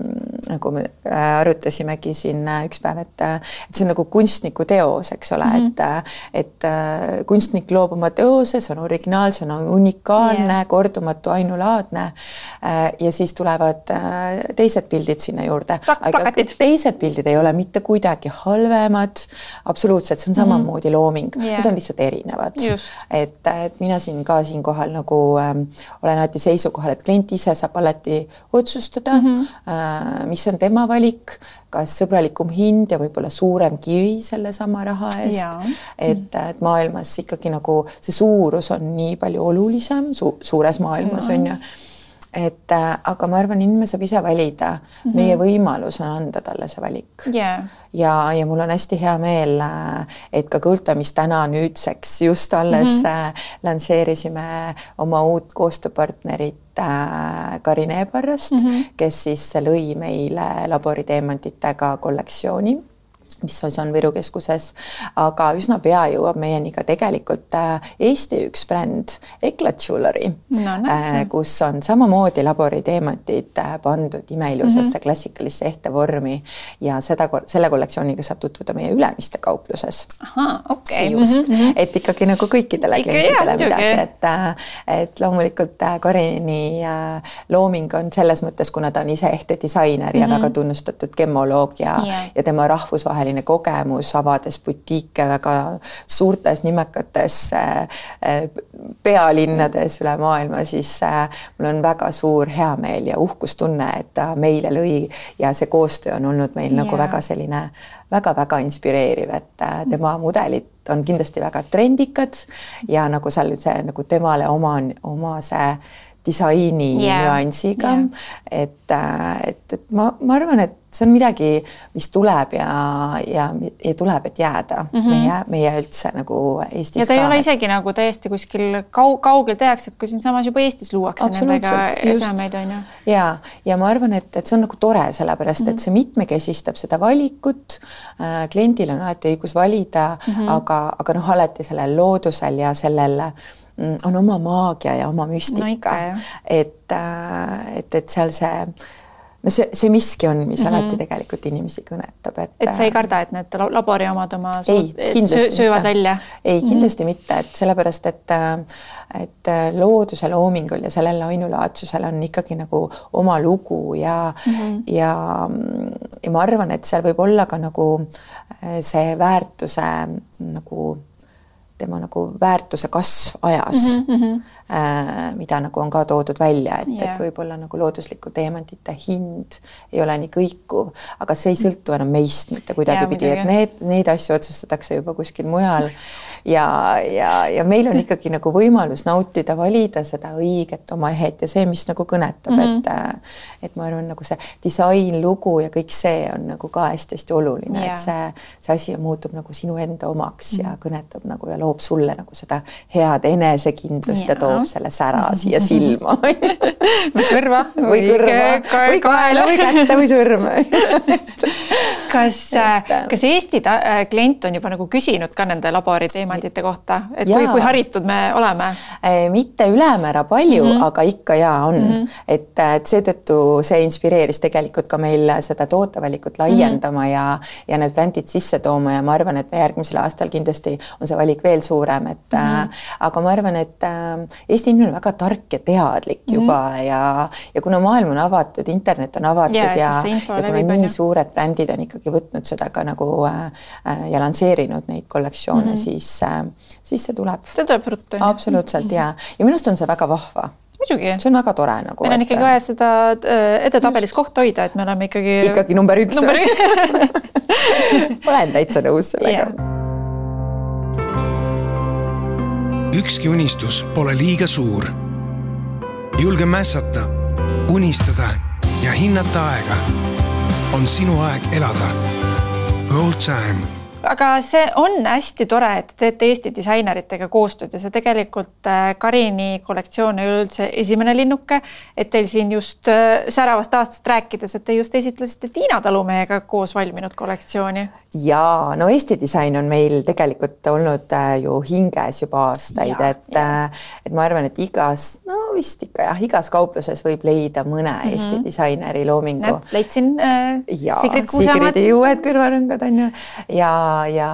nagu me äh, arutasimegi siin äh, üks päev, et, et see on nagu kunstniku teos, eks ole mm, -hmm. et, et äh, kunstnik loob oma teose, see on originaal, see on unikaalne yeah., kordumatu, ainulaadne äh,. ja siis tulevad äh, teised pildid sinna juurde. aga teised pildid ei ole mitte kuidagi halvemad, absoluutselt, see on mhm. samamoodi looming yeah., need on lihtsalt erinevad. et et mina siin ka siinkohal nagu äh, olen alati seisukohal, et klient ise saab alati otsustada mm, -hmm. äh, mis on tema valik, kas sõbralikum hind ja võib-olla suurem kivi sellesama raha eest. et, et maailmas ikkagi nagu see suurus on nii palju olulisem su, suures maailmas ja. on ju et äh, aga ma arvan, inimene saab ise valida mm, -hmm. meie võimalus on anda talle see valik yeah. ja, ja mul on hästi hea meel, äh, et ka Kõlta, mis täna nüüdseks just alles mm -hmm. lansseerisime oma uut koostööpartnerit Karin Ebarrast mm, -hmm. kes siis lõi meile laboriteemantidega kollektsiooni mis siis on Viru keskuses, aga üsna pea jõuab meieni ka tegelikult äh, Eesti üks bränd, Eclat Jewelry no,, äh, kus on samamoodi laboriteemantid äh, pandud imeilusasse mm -hmm. klassikalisse ehte vormi ja seda, selle kollektsiooniga saab tutvuda meie Ülemiste kaupluses. ahah, okei okay.. just mm, -hmm. et ikkagi nagu kõikidele klientidele midagi, et, et loomulikult Karini looming on selles mõttes, kuna ta on ise ehte disainer mm -hmm. ja mhm. väga tunnustatud gemoloog ja yeah., ja tema rahvusvaheline pikaajaline kogemus, avades butiike väga suurtes nimekates äh, pealinnades üle maailma, siis äh, mul on väga suur heameel ja uhkustunne, et ta meile lõi ja see koostöö on olnud meil yeah. nagu väga selline väga-väga inspireeriv, et äh, tema mudelid on kindlasti väga trendikad ja nagu seal see nagu temale oma, omase disaini yeah. nüansiga yeah., et, et, et ma, ma arvan, et see on midagi, mis tuleb ja, ja, ja tuleb, et jääda mm -hmm. meie, meie üldse nagu Eestis. ja ta ka. ei ole isegi nagu täiesti kuskil kau-, kaugel tehakse, et kui siinsamas juba Eestis luuakse nendega esemeid, on ju. ja, ja ma arvan, et, et see on nagu tore, sellepärast mm -hmm. et see mitmekesistab seda valikut äh,. kliendil on alati õigus valida mm, -hmm. aga, aga noh, alati sellel loodusel ja sellel mm, on oma maagia ja oma müstika no,. et, äh, et, et seal see no see, see miski on, mis mm -hmm. alati tegelikult inimesi kõnetab, et. et sa ei karda, et need labori omad oma ei, söö, söövad mitte. välja? ei, mhm. kindlasti mm -hmm. mitte, et sellepärast, et, et looduse loomingul ja sellel ainulaadsusel on ikkagi nagu oma lugu ja mm, -hmm. ja, ja ma arvan, et seal võib olla ka nagu see väärtuse nagu tema nagu väärtuse kasv ajas mm, -hmm. äh, mida nagu on ka toodud välja, et yeah., et võib-olla nagu loodusliku teemantide hind ei ole nii kõikuv, aga see ei sõltu enam meist mitte kuidagipidi, et need, neid asju otsustatakse juba kuskil mujal ja, ja, ja meil on ikkagi nagu võimalus nautida, valida seda õiget oma ehet ja see, mis nagu kõnetab mm, -hmm. et äh, et ma arvan, nagu see disain, lugu ja kõik see on nagu ka hästi-hästi oluline yeah., et see, see asi muutub nagu sinu enda omaks mm -hmm. ja kõnetab nagu ja loob sulle nagu seda head enesekindlust yeah. ja toob selle sära siia silma. Või kõrva või kõrva. või kaela. Või kätte või sõrme kas, kas Eesti äh, klient on juba nagu küsinud ka nende laboriteemantide kohta, et ja. kui, kui haritud me oleme? mitte ülemäära palju mm, -hmm. aga ikka ja on mm, -hmm. et, et seetõttu see inspireeris tegelikult ka meil seda tootevalikut laiendama mm -hmm. ja, ja need brändid sisse tooma ja ma arvan, et me järgmisel aastal kindlasti on see valik veel suurem, et mm -hmm. äh, aga ma arvan, et äh, Eesti inimene on väga tark ja teadlik mm -hmm. juba ja, ja kuna maailm on avatud, internet on avatud ja, ja, ja kuna nii suured brändid on ikkagi võtnud seda ka nagu äh, äh ja lansseerinud neid kollektsioone mm, -hmm. siis äh,, siis see tuleb. see tuleb ruttu. absoluutselt ja, ja minu arust on see väga vahva muidugi. see on väga tore nagu. meil on ikkagi vaja seda äh, edetabelis kohta hoida, et me oleme ikkagi. ikkagi number üks. olen täitsa nõus sellega. ükski unistus pole liiga suur. julge mässata, unistada ja hinnata aega. On sinu aeg elada. Gold time aga see on hästi tore, et te teete Eesti disaineritega koostööd ja see tegelikult äh, Karini kollektsioon ei ole üldse esimene linnuke, et teil siin just äh, säravast aastast rääkides, et te just esitlesite Tiina Talumehega koos valminud kollektsiooni ja no Eesti disain on meil tegelikult olnud äh, ju hinges juba aastaid, et, äh, et ma arvan, et igas, no vist ikka jah, igas kaupluses võib leida mõne mm -hmm. Eesti disaineri loomingu. leidsin äh, ja, Sigrid Kuusemaa. Sigridi uued kõrvarõngad on ju ja, ja,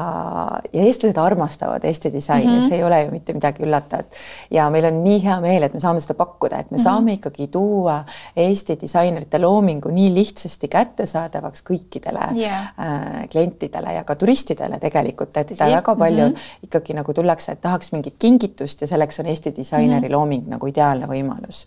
ja eestlased armastavad Eesti disaini mm, -hmm. see ei ole ju mitte midagi üllatavat. ja meil on nii hea meel, et me saame seda pakkuda, et me mm -hmm. saame ikkagi tuua Eesti disainerite loomingu nii lihtsasti kättesaadavaks kõikidele yeah. äh, klientidele klientidele ja ka turistidele tegelikult, et Tõsi? väga palju mm -hmm. ikkagi nagu tullakse, et tahaks mingit kingitust ja selleks on Eesti disaineri mm -hmm. looming nagu ideaalne võimalus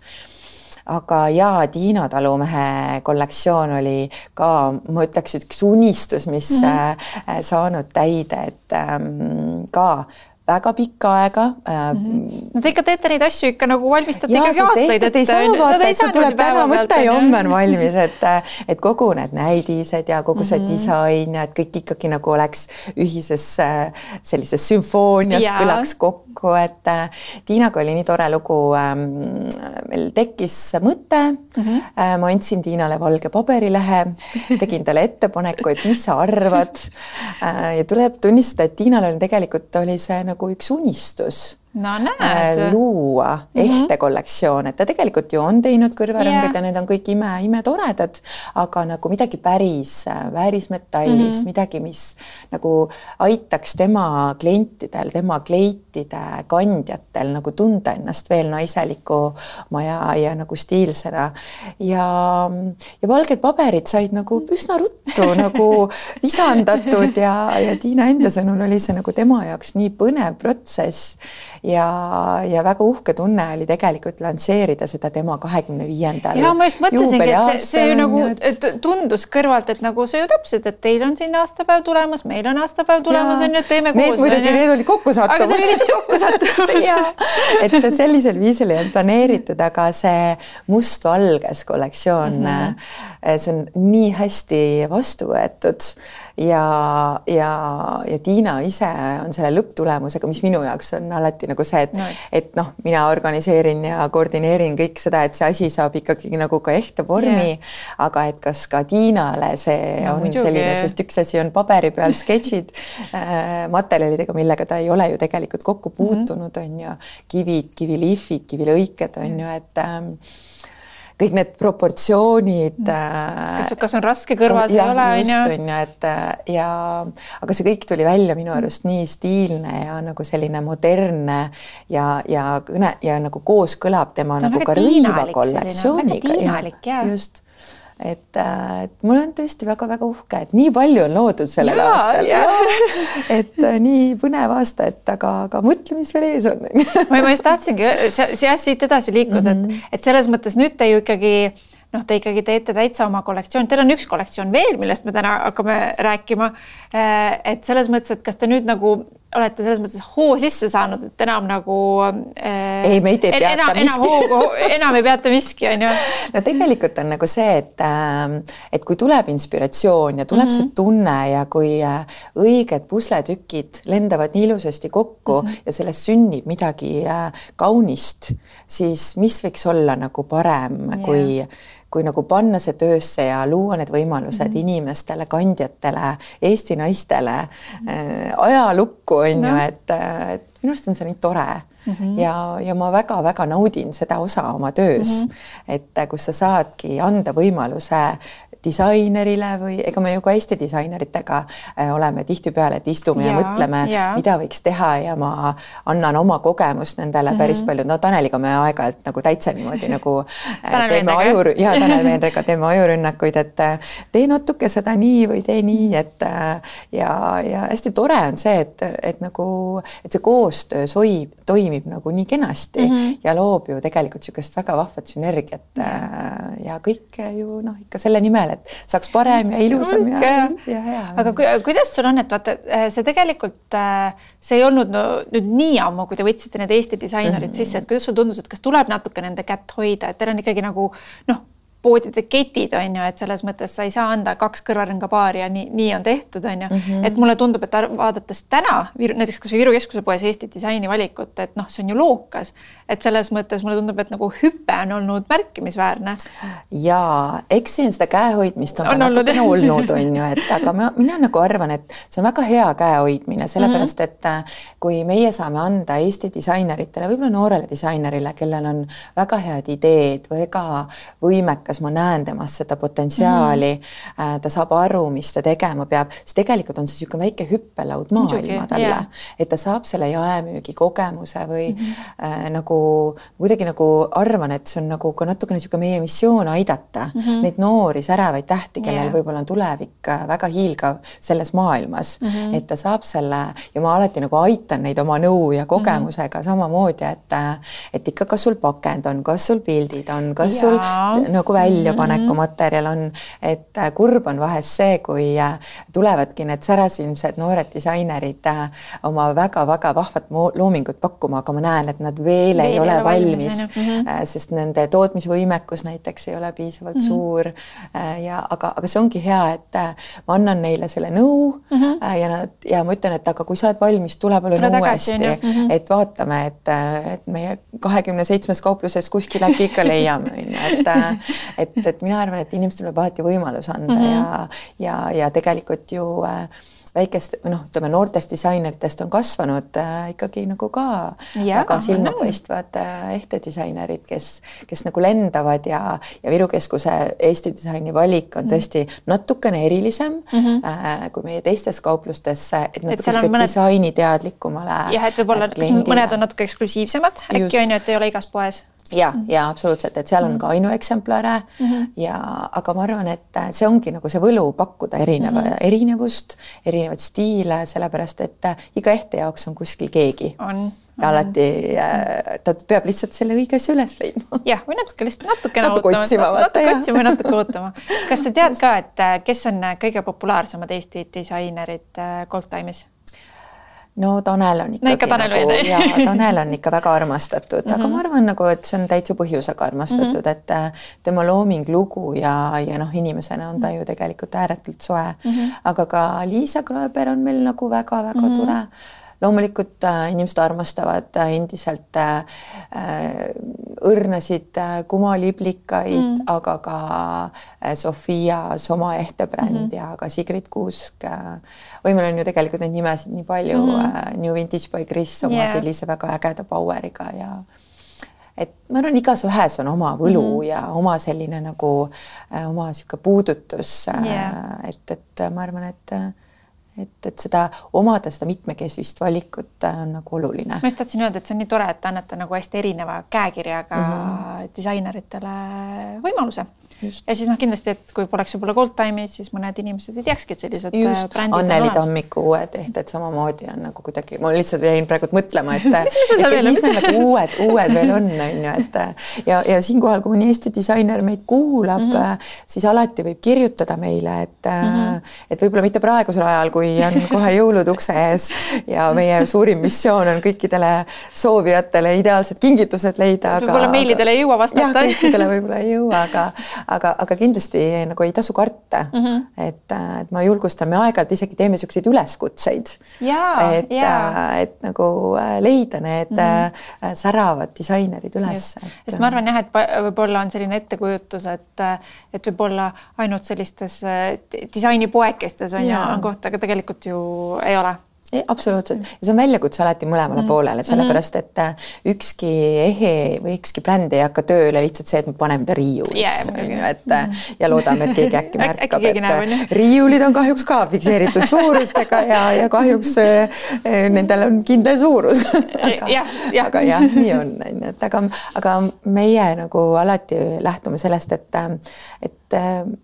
aga jaa, Tiina Talumehe kollektsioon oli ka, ma ütleks, üks unistus, mis mm -hmm. saanud täide, et ähm, ka väga pikka aega mm. -hmm. no te ikka teete neid asju ikka nagu valmistate ja, ikkagi aastaid, et ei saa vaata, et sul tuleb täna mõte ja homme on valmis, et et kogu need näidised ja kogu see mm -hmm. disain ja et kõik ikkagi nagu oleks ühises sellises sümfoonias ja. kõlaks kokku, et äh, Tiinaga oli nii tore lugu ähm,. meil tekkis mõte mm, -hmm. äh, ma andsin Tiinale valge paberilehe, tegin talle ettepaneku, et mis sa arvad äh,. ja tuleb tunnistada, et Tiinal oli tegelikult oli see nagu nagu üks unistus no näed. Äh, luua mm -hmm. ehte kollektsioon, et ta tegelikult ju on teinud kõrvarõngad yeah. ja need on kõik ime, imetoredad, aga nagu midagi päris äh, väärismetallis mm, -hmm. midagi, mis nagu aitaks tema klientidel, tema kleitide kandjatel nagu tunda ennast veel naiselikuma ja, ja nagu stiilsena. ja, ja valged paberid said nagu üsna ruttu nagu visandatud ja, ja Tiina enda sõnul oli see nagu tema jaoks nii põnev protsess ja, ja väga uhke tunne oli tegelikult lansseerida seda tema kahekümne viiendal. ja ma just mõtlesingi, et see, see ju nagu et... tundus kõrvalt, et nagu see ju täpselt, et teil on siin aastapäev tulemas, meil on aastapäev tulemas on ju, et teeme need koos. muidugi, need olid kokkusattumus. aga see oli lihtsalt kokkusattumus et see sellisel viisil ei olnud planeeritud, aga see mustvalges kollektsioon mm, -hmm. see on nii hästi vastu võetud ja, ja, ja Tiina ise on selle lõpptulemusega, mis minu jaoks on alati nagu see, et no., et noh, mina organiseerin ja koordineerin kõik seda, et see asi saab ikkagi nagu ka ehte vormi yeah.. aga et kas ka Tiinale see no, on muidugi. selline, sest üks asi on paberi peal sketšid äh, materjalidega, millega ta ei ole ju tegelikult kokku mhm. puutunud mm, -hmm. on ju, kivid, kivilihvid, kivilõiked on ju, et ähm, kõik need proportsioonid. Mm. Äh, kas, kas on raske kõrvas ja, ei ole, on ju. on ju, et äh, ja aga see kõik tuli välja minu arust nii stiilne ja nagu selline modernne ja, ja kõne ja nagu kooskõlab tema ta nagu ka rõiva kollektsiooniga. just et, äh, et mul on tõesti väga-väga uhke, et nii palju on loodud sellel Jaa, aastal. et äh, nii põnev aasta, et aga, aga mõtle, mis veel ees on ma ma just tahtsingi jah, siit edasi liikuda mm, -hmm. et, et selles mõttes nüüd te ju ikkagi noh, te ikkagi teete täitsa oma kollektsioon, teil on üks kollektsioon veel, millest me täna hakkame rääkima. Äh, et selles mõttes, et kas te nüüd nagu olete selles mõttes hoo sisse saanud, et enam nagu äh,. ei, meid ei peata enam, miski. enam hoogu, enam ei peata miski, on ju. no tegelikult on nagu see, et äh,, et kui tuleb inspiratsioon ja tuleb mm -hmm. see tunne ja kui äh, õiged pusletükid lendavad nii ilusasti kokku mm -hmm. ja sellest sünnib midagi äh, kaunist, siis mis võiks olla nagu parem yeah. kui kui nagu panna see töösse ja luua need võimalused mm -hmm. inimestele, kandjatele, Eesti naistele mm -hmm. ajalukku on no. ju, et, et minu arust on see nii tore mm -hmm. ja, ja ma väga-väga naudin seda osa oma töös mm, -hmm. et kus sa saadki anda võimaluse disainerile või ega me ju ka Eesti disaineritega äh, oleme tihtipeale, et istume ja, ja mõtleme, mida võiks teha ja ma annan oma kogemust nendele mm -hmm. päris palju, no Taneliga me aeg-ajalt nagu täitsa niimoodi nagu äh, teeme aju ja Tanel Veenrega teeme ajurünnakuid, et äh, tee natuke seda nii või tee nii, et ja, ja hästi tore on see, et, et nagu, et see koostöö soib, toimib nagu nii kenasti mm -hmm. ja loob ju tegelikult niisugust väga vahvat sünergiat ja kõik ju noh, ikka selle nimel, et saaks parem ja ilusam ja, ja, ja hea. aga kuidas sul on, et vaata, äh, see tegelikult, äh, see ei olnud no, nüüd nii ammu, kui te võtsite need Eesti disainerid mm -hmm. sisse, et kuidas sulle tundus, et kas tuleb natuke nende kätt hoida, et teil on ikkagi nagu noh poodide ketid on ju, et selles mõttes sa ei saa anda kaks kõrvarõngapaari ja nii, nii on tehtud, on ju mm. -hmm. et mulle tundub, et vaadates täna näiteks kasvõi Viru Keskuse poes Eesti disainivalikut, et noh, see on ju lookas, et selles mõttes mulle tundub, et nagu hüpe on olnud märkimisväärne. ja eks siin seda käehoidmist on, on natukene olnud, on ju, et aga ma, mina nagu arvan, et see on väga hea käehoidmine, sellepärast et äh, kui meie saame anda Eesti disaineritele, võib-olla noorele disainerile, kellel on väga head ideed, väga võimekas kuidas ma näen temas seda potentsiaali mm, -hmm. ta saab aru, mis ta tegema peab, siis tegelikult on see niisugune väike hüppelaud maailma talle yeah., et ta saab selle jaemüügi kogemuse või mm -hmm. äh, nagu kuidagi nagu arvan, et see on nagu ka natukene niisugune meie missioon aidata mm -hmm. neid noori särevaid tähti, kellel yeah. võib-olla on tulevik äh, väga hiilgav selles maailmas mm, -hmm. et ta saab selle ja ma alati nagu aitan neid oma nõu ja kogemusega mm -hmm. samamoodi, et äh, et ikka, kas sul pakend on, kas sul pildid on, kas ja. sul nagu väljapaneku mhm. materjal on, et äh, kurb on vahest see, kui äh, tulevadki need särasilmsed noored disainerid äh, oma väga-väga vahvat loomingut pakkuma, aga ma näen, et nad veel, veel ei ole valmis, valmis, -hmm. sest nende tootmisvõimekus näiteks ei ole piisavalt mm -hmm. suur ja aga, aga see ongi hea, et ma annan neile selle nõu mm -hmm. ja nad ja ma ütlen, et aga kui sa oled valmis, tule palun uuesti, mm -hmm. et vaatame, et, et meie kahekümne seitsmes kaupluses kuskil äkki ikka leiame, on ju, et et, et mina arvan, et inimestele peab alati võimalus anda mm -hmm. ja, ja, ja tegelikult ju äh, väikest noh, ütleme noortest disaineritest on kasvanud äh, ikkagi nagu ka ja, väga silmapaistvad äh, ehte disainerid, kes, kes nagu lendavad ja, ja Viru Keskuse Eesti disaini valik on mhm. tõesti natukene erilisem mm -hmm. äh, kui meie teistes kauplustes, et natuke niisugune mõned... disainiteadlikumale. jah, et võib-olla mõned on natuke eksklusiivsemad äkki on ju, et ei ole igas poes ja mm, -hmm. ja absoluutselt, et seal on mm -hmm. ka ainueksemplare mm -hmm. ja aga ma arvan, et see ongi nagu see võlu pakkuda erineva mm, -hmm. erinevust, erinevaid stiile, sellepärast et iga ehte jaoks on kuskil keegi. on ja alati äh, ta peab lihtsalt selle õige asja üles leidma. jah, või natuke lihtsalt natukene natuke ootama, natuke otsima natuke ootama. kas sa tead ka, et äh, kes on äh, kõige populaarsemad Eesti disainerid Goldtime'is? No Tanel on ikkagi no, ikka Tanel nagu, ja Tanel on ikka väga armastatud mm, -hmm. aga mhm. ma arvan nagu, et see on täitsa põhjusega armastatud mm, -hmm. et äh, tema looming, lugu ja, ja noh, inimesena on ta ju tegelikult ääretult soe mm. -hmm. aga ka Liisa Krööber on meil nagu väga-väga mm -hmm. tore loomulikult äh, inimesed armastavad äh, endiselt äh, õrnasid kumaliblikaid mm., aga ka Sofia Soma ehtebränd mm -hmm. ja ka Sigrid Kuusk või meil on ju tegelikult neid nimesid nii palju mm, -hmm. New Vintage by Chris oma yeah. sellise väga ägeda power'iga ja et ma arvan, igas ühes on oma võlu mm -hmm. ja oma selline nagu oma niisugune puudutus yeah., et, et ma arvan, et et, et seda omada seda mitmekesist valikut äh, on nagu oluline. ma just tahtsin öelda, et see on nii tore, et te annate nagu hästi erineva käekirjaga mm -hmm. disaineritele võimaluse. Ja siis noh, kindlasti, et kui poleks võib-olla Goldtime'is, siis mõned inimesed ei teakski, et sellised äh, just, Anneli Tammiku uued ehted samamoodi on nagu kuidagi, ma lihtsalt jäin praegu mõtlema, et mis, mis, et, mis need nagu uued, uued veel on, on ju, et ja, ja siinkohal, kui mõni Eesti disainer meid kuulab mm, -hmm. siis alati võib kirjutada meile, et mm, -hmm. et võib-olla mitte praegusel ajal, kui on kohe jõulud ukse ees ja meie suurim missioon on kõikidele soovijatele ideaalsed kingitused leida. võib-olla meilidele ei jõua vastata. jah, kõikidele võib-olla ei jõua, aga aga, aga kindlasti nagu ei tasu karta mm. -hmm. et, et ma julgustan, me aeg-ajalt isegi teeme niisuguseid üleskutseid. et, et nagu äh, leida need mm -hmm. säravad disainerid üles. sest ma arvan jah, et võib-olla on selline ettekujutus, et, et võib-olla ainult sellistes äh, disainipoekestes on ju, on koht, aga tegelikult ju ei ole Ei, absoluutselt ja see on väljakutse alati mõlemale mm. poolele, sellepärast et äh, ükski ehe või ükski bränd ei hakka tööle lihtsalt see, et me paneme ta riiulisse yeah,, on ju, et mm. ja loodame, et keegi äkki märkab, et näeb, riiulid on kahjuks ka fikseeritud suurustega ja, ja kahjuks äh, nendel on kindel suurus aga, ja, ja. aga jah, nii on, on ju, et aga, aga meie nagu alati lähtume sellest, et, et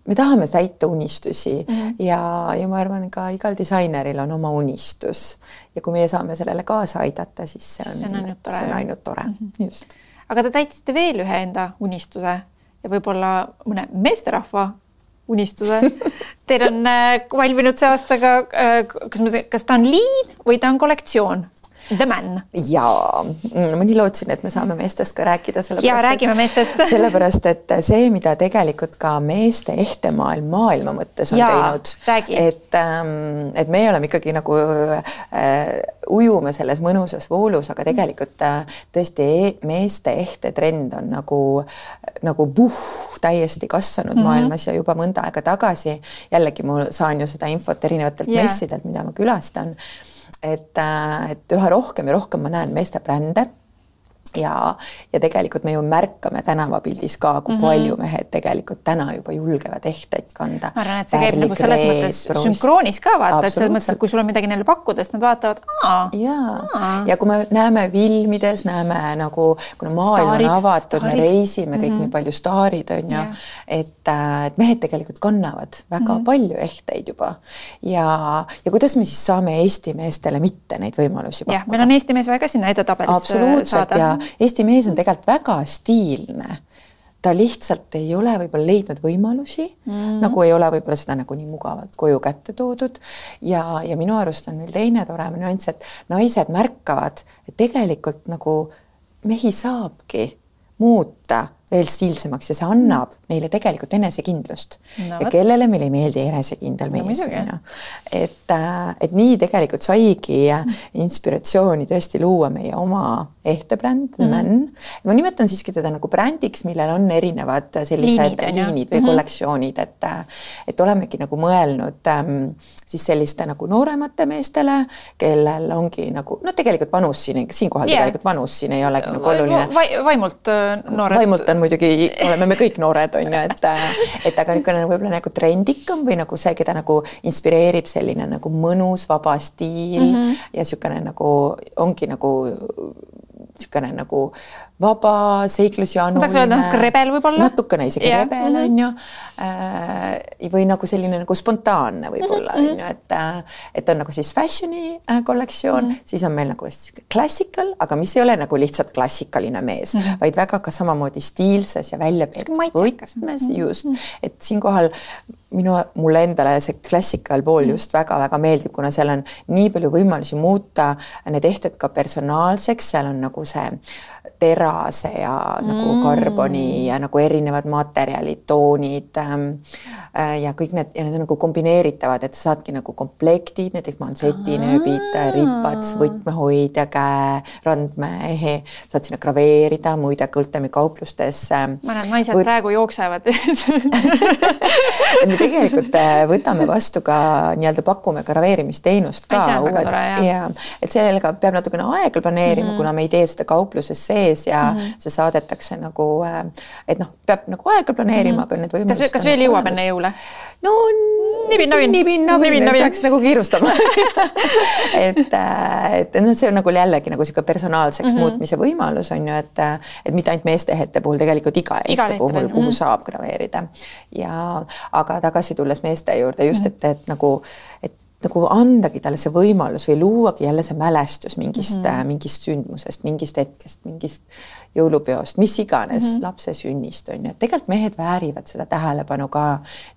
me tahame täita unistusi mm -hmm. ja, ja ma arvan, ka igal disaineril on oma unistus ja kui meie saame sellele kaasa aidata, siis see on, see on ainult tore, ainult tore. Mm, -hmm. just. aga te täitsite veel ühe enda unistuse ja võib-olla mõne meesterahva unistuse Teil on äh, valminud see aasta ka, äh, kas ma, kas ta on liin või ta on kollektsioon? The Man. jaa, mm, ma nii lootsin, et me saame meestest ka rääkida. ja räägime meestest sellepärast, et see, mida tegelikult ka meeste ehtemaailm maailma mõttes on ja, teinud, et, ähm, et meie oleme ikkagi nagu äh, ujume selles mõnusas voolus, aga tegelikult äh, tõesti e meeste ehte-trend on nagu, nagu puh, täiesti kasvanud mm -hmm. maailmas ja juba mõnda aega tagasi jällegi ma saan ju seda infot erinevatelt yeah. messidelt, mida ma külastan et, äh, et üha rohkem ja rohkem ma näen meeste brände ja, ja tegelikult me ju märkame tänavapildis ka, kui mm -hmm. palju mehed tegelikult täna juba julgevad ehteid kanda. ma arvan, et see käib nagu selles mõttes sünkroonis ka vaata, et selles mõttes, et kui sul on midagi neile pakkuda, siis nad vaatavad. ja, ja kui me näeme filmides, näeme nagu, kuna maailm staarid, on avatud, me reisime kõik mm -hmm. nii palju staarid on ju, et, äh, et mehed tegelikult kannavad väga mm -hmm. palju ehteid juba ja, ja kuidas me siis saame Eesti meestele mitte neid võimalusi pakkuda? jah, meil on Eesti mees vaja ka sinna edetabelisse saada. ja Eesti mees on tegelikult väga stiilne ta lihtsalt ei ole võib-olla leidnud võimalusi mm, -hmm. nagu ei ole võib-olla seda nagu nii mugavalt koju kätte toodud. ja, ja minu arust on veel teine tore nüanss, et naised märkavad, et tegelikult nagu mehi saabki muuta veel stiilsemaks ja see annab neile tegelikult enesekindlust no,. ja kellele meil ei meeldi enesekindel mees no,, on ju. et, äh, et nii tegelikult saigi inspiratsiooni tõesti luua meie oma ehtebränd mm. Man. ma nimetan siiski teda nagu brändiks, millel on erinevad sellised liinid, liinid või mm -hmm. kollektsioonid, et et olemegi nagu mõelnud ähm, siis selliste nagu nooremate meestele, kellel ongi nagu no tegelikult vanus siin, siinkohal yeah. tegelikult vanus siin ei olegi nagu oluline Va. vaimult äh, noored. vaimult on muidugi, oleme me kõik noored, on ju, et et aga niisugune võib-olla nagu trendikam või nagu see, keda nagu inspireerib selline nagu mõnus vaba stiil mm -hmm. ja niisugune nagu ongi nagu niisugune nagu vaba, seiklusjanuline. tahaks öelda natuke rebel võib-olla. natukene isegi yeah. rebel mhm. on ju äh,. või nagu selline nagu spontaanne võib-olla on mm -hmm. ju, et, äh, et on nagu siis fashion'i äh, kollektsioon mm, -hmm. siis on meil nagu classical, aga mis ei ole nagu lihtsalt klassikaline mees mm, -hmm. vaid väga ka samamoodi stiilses ja välja peetud võtmes just, mhm. et siinkohal minu, mulle endale see klassikal pool mhm. just väga-väga meeldib, kuna seal on nii palju võimalusi muuta need ehted ka personaalseks, seal on nagu see terase ja mm. nagu karboni ja nagu erinevad materjalid, toonid ähm, äh, ja kõik need ja need on nagu kombineeritavad, et sa saadki nagu komplektid, näiteks mansetinööbid, ripad, võtmehoidja, käe, randmehe, saad sinna graveerida, muide Kõltemi kauplustes. ma näen, naised võt... praegu jooksevad me tegelikult äh, võtame vastu ka nii-öelda pakume graveerimisteenust ka. ja et sellega peab natukene aega planeerima mm, -hmm. kuna me ei tee seda kaupluses sees sees ja mm -hmm. see saadetakse nagu, äh, et noh, peab nagu aega planeerima mm, -hmm. aga need võimalused. kas, kas veel jõuab enne jõule? no nibin-nabin. nibin-nabin, peaks nagu kiirustama et, äh, et noh, see on nagu jällegi nagu sihuke personaalseks mm -hmm. muutmise võimalus on ju, et, et mitte ainult meeste ehete puhul, tegelikult iga ehte puhul, kuhu mm -hmm. saab graveerida. ja aga tagasi tulles meeste juurde just, et, et nagu, et nagu andagi talle see võimalus või luuagi jälle see mälestus mingist mm, -hmm. mingist sündmusest, mingist hetkest, mingist jõulupeost, mis iganes mm, -hmm. lapse sünnist on ju, et tegelikult mehed väärivad seda tähelepanu ka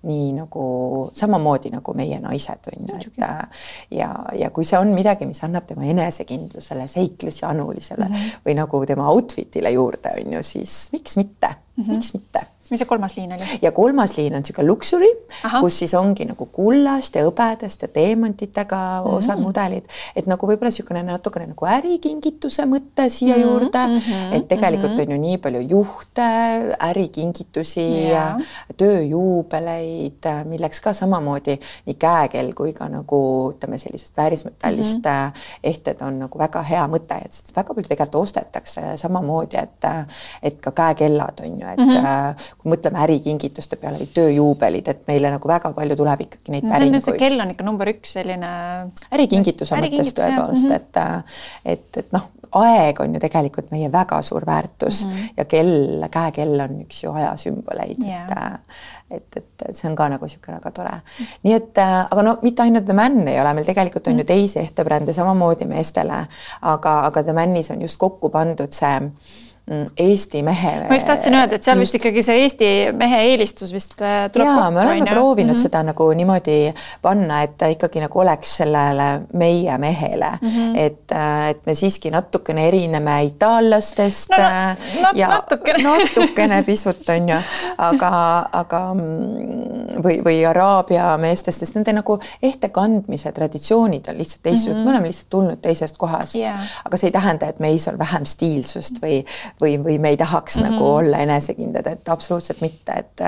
nii nagu samamoodi nagu meie naised on ju, et ja, ja kui see on midagi, mis annab tema enesekindlusele, seiklusjanulisele mm -hmm. või nagu tema outfit'ile juurde on ju, siis miks mitte mm, -hmm. miks mitte mis see kolmas liin oli? ja kolmas liin on niisugune luksuri, kus siis ongi nagu kullast ja hõbedast ja teemantidega mm -hmm. osad mudelid, et nagu võib-olla niisugune natukene nagu ärikingituse mõte siia mm -hmm. juurde mm, -hmm. et tegelikult mm -hmm. on ju nii palju juhte, ärikingitusi yeah., tööjuubeleid, milleks ka samamoodi nii käekell kui ka nagu ütleme, sellisest väärismetallist mm -hmm. ehted on nagu väga hea mõte, et väga palju tegelikult ostetakse samamoodi, et et ka käekellad on ju, et mm -hmm kui mõtleme ärikingituste peale või tööjuubelid, et meile nagu väga palju tuleb ikkagi neid no, päringuid. see kell on ikka number üks selline. ärikingituse mõttes tõepoolest, mhm. et, et, et noh, aeg on ju tegelikult meie väga suur väärtus mm -hmm. ja kell, käekell on üks ju aja sümboleid yeah., et, et, et see on ka nagu niisugune väga tore. nii et aga no mitte ainult The Man ei ole, meil tegelikult on mm -hmm. ju teisi ehtebrände samamoodi meestele, aga, aga The Manis on just kokku pandud see Eesti mehe. ma just tahtsin öelda, et seal just... vist ikkagi see Eesti mehe eelistus vist äh, tuleb kokku. me oleme proovinud mm -hmm. seda nagu niimoodi panna, et ta ikkagi nagu oleks sellele meie mehele mm, -hmm. et, äh, et me siiski natukene erineme itaallastest no,. No, no, ja natukene, natukene pisut on ju, aga, aga mm, või, või Araabia meestest, sest nende nagu ehte kandmise traditsioonid on lihtsalt teistsugused mm, -hmm. me oleme lihtsalt tulnud teisest kohast yeah., aga see ei tähenda, et meis on vähem stiilsust või või, või me ei tahaks mm -hmm. nagu olla enesekindlad, et absoluutselt mitte, et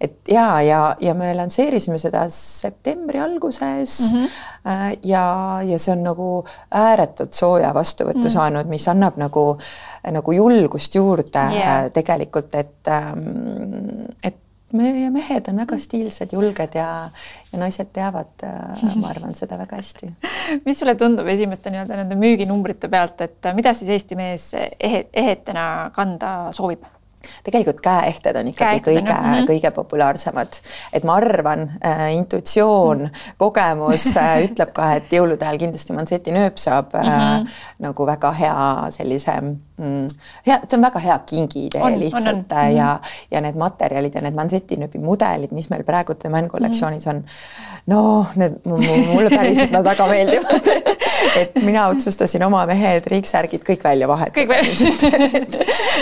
et ja, ja, ja me lansseerisime seda septembri alguses mm -hmm. ja, ja see on nagu ääretult sooja vastuvõttu mm -hmm. saanud, mis annab nagu, nagu julgust juurde yeah. tegelikult, et ähm, et meie mehed on väga stiilsed, julged ja, ja naised teavad, äh, ma arvan, seda väga hästi. mis sulle tundub esimeste nii-öelda nende müüginumbrite pealt, et mida siis Eesti mees ehe, ehetena kanda soovib? tegelikult käeehted on ikkagi käeehted, kõige mm, -hmm. kõige populaarsemad, et ma arvan äh,, intuitsioon mm, -hmm. kogemus äh, ütleb ka, et jõulude ajal kindlasti Manseti nööp saab äh, mm -hmm. nagu väga hea sellise mm, hea, see on väga hea kingiidee lihtsalt on, on. ja, ja need materjalid ja need Manseti nööbi mudelid, mis meil praegu The Man kollektsioonis on, no need mulle päriselt nad väga meeldivad et mina otsustasin oma mehed, riiksärgid kõik välja vahetada. et,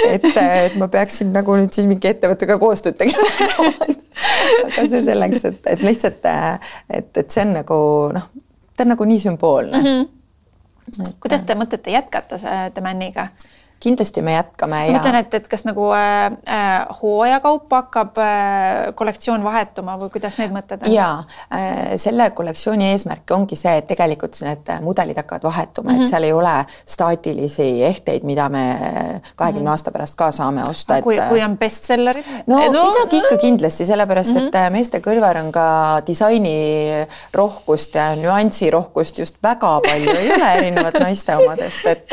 et, et ma peaks peaksin nagu nüüd siis mingi ettevõttega koostööd tegema aga see selleks, et, et lihtsalt, et, et see on nagu noh, ta on nagu nii sümboolne mm. -hmm. Et, kuidas te mõtlete jätkata The Maniga? Kindlasti me jätkame. ma mõtlen, et, et kas nagu äh, äh, hooajakaupa hakkab äh, kollektsioon vahetuma või kuidas need mõtted on? ja äh, selle kollektsiooni eesmärk ongi see, et tegelikult need mudelid hakkavad vahetuma mm, -hmm. et mhm. seal ei ole staatilisi ehteid, mida me kahekümne mm -hmm. aasta pärast ka saame osta. kui, kui on bestsellerid? no, no midagi ikka kindlasti, sellepärast mm -hmm. et mhm. meeste kõrval on ka disaini rohkust ja nüansi rohkust just väga palju ei ole erinevat naiste omadest, et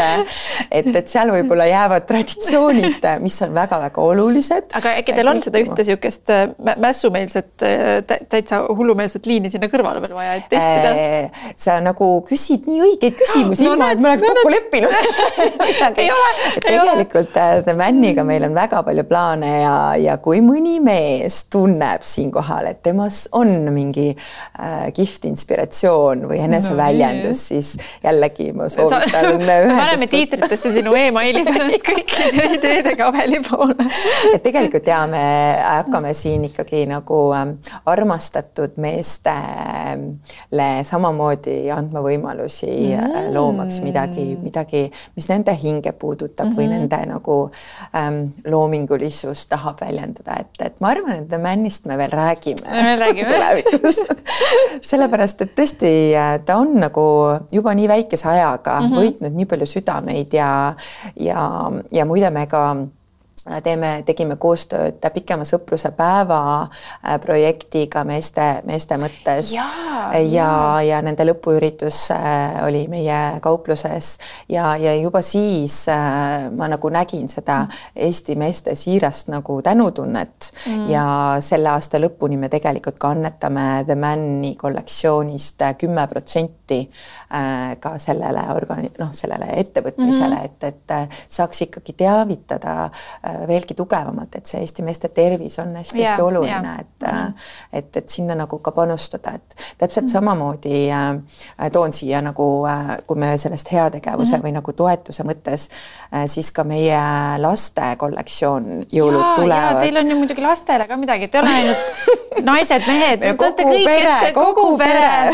et, et seal võib-olla võib-olla jäävad traditsioonid, mis on väga-väga olulised. aga äkki teil on seda ühte niisugust äh, mässumeelset äh, täitsa hullumeelset liini sinna kõrvale veel vaja, et testida? Äh, sa nagu küsid nii õigeid küsimusi no, ilma, et me oleks kokku leppinud tegelikult Männiga meil on väga palju plaane ja, ja kui mõni mees tunneb siinkohal, et temas on mingi äh, kihvt inspiratsioon või eneseväljendus no,, siis jällegi ma soovitan. paneme tiitritesse sinu emaili pärast kõikide ideede kabeli poole. et tegelikult ja me hakkame siin ikkagi nagu ähm, armastatud meestele samamoodi andma võimalusi äh, mm. loomaks midagi, midagi, mis nende hinge puudutab mm -hmm. või mhm. nende nagu ähm, loomingulisust tahab väljendada, et, et ma arvan, et The Manist me veel räägime. me räägime tulevikus sellepärast, et tõesti äh, ta on nagu juba nii väikese ajaga mm -hmm. võitnud nii palju südameid ja, ja, ja muide me ka teeme, tegime koostööd pikema sõpruse päeva äh, projektiga meeste, meeste mõttes. Ja, ja, ja nende lõpuüritus äh, oli meie kaupluses. Ja, ja juba siis äh, ma nagu nägin seda Eesti meeste siirast nagu tänutunnet. Mm. ja selle aasta lõpuni me tegelikult ka annetame The Man'i kollektsioonist kümme protsenti ka sellele organi-, noh, sellele ettevõtmisele mm, -hmm. et, et saaks ikkagi teavitada veelgi tugevamalt, et see Eesti meeste tervis on hästi-hästi oluline, et mm, -hmm. et, et sinna nagu ka panustada, et täpselt mm -hmm. samamoodi äh, toon siia nagu äh,, kui me sellest heategevuse mm -hmm. või nagu toetuse mõttes äh,, siis ka meie laste kollektsioon jõulud ja, tulevad. Teil on ju muidugi lastele ka midagi, te ei ole ainult naised-mehed, kogu pere, kogu pere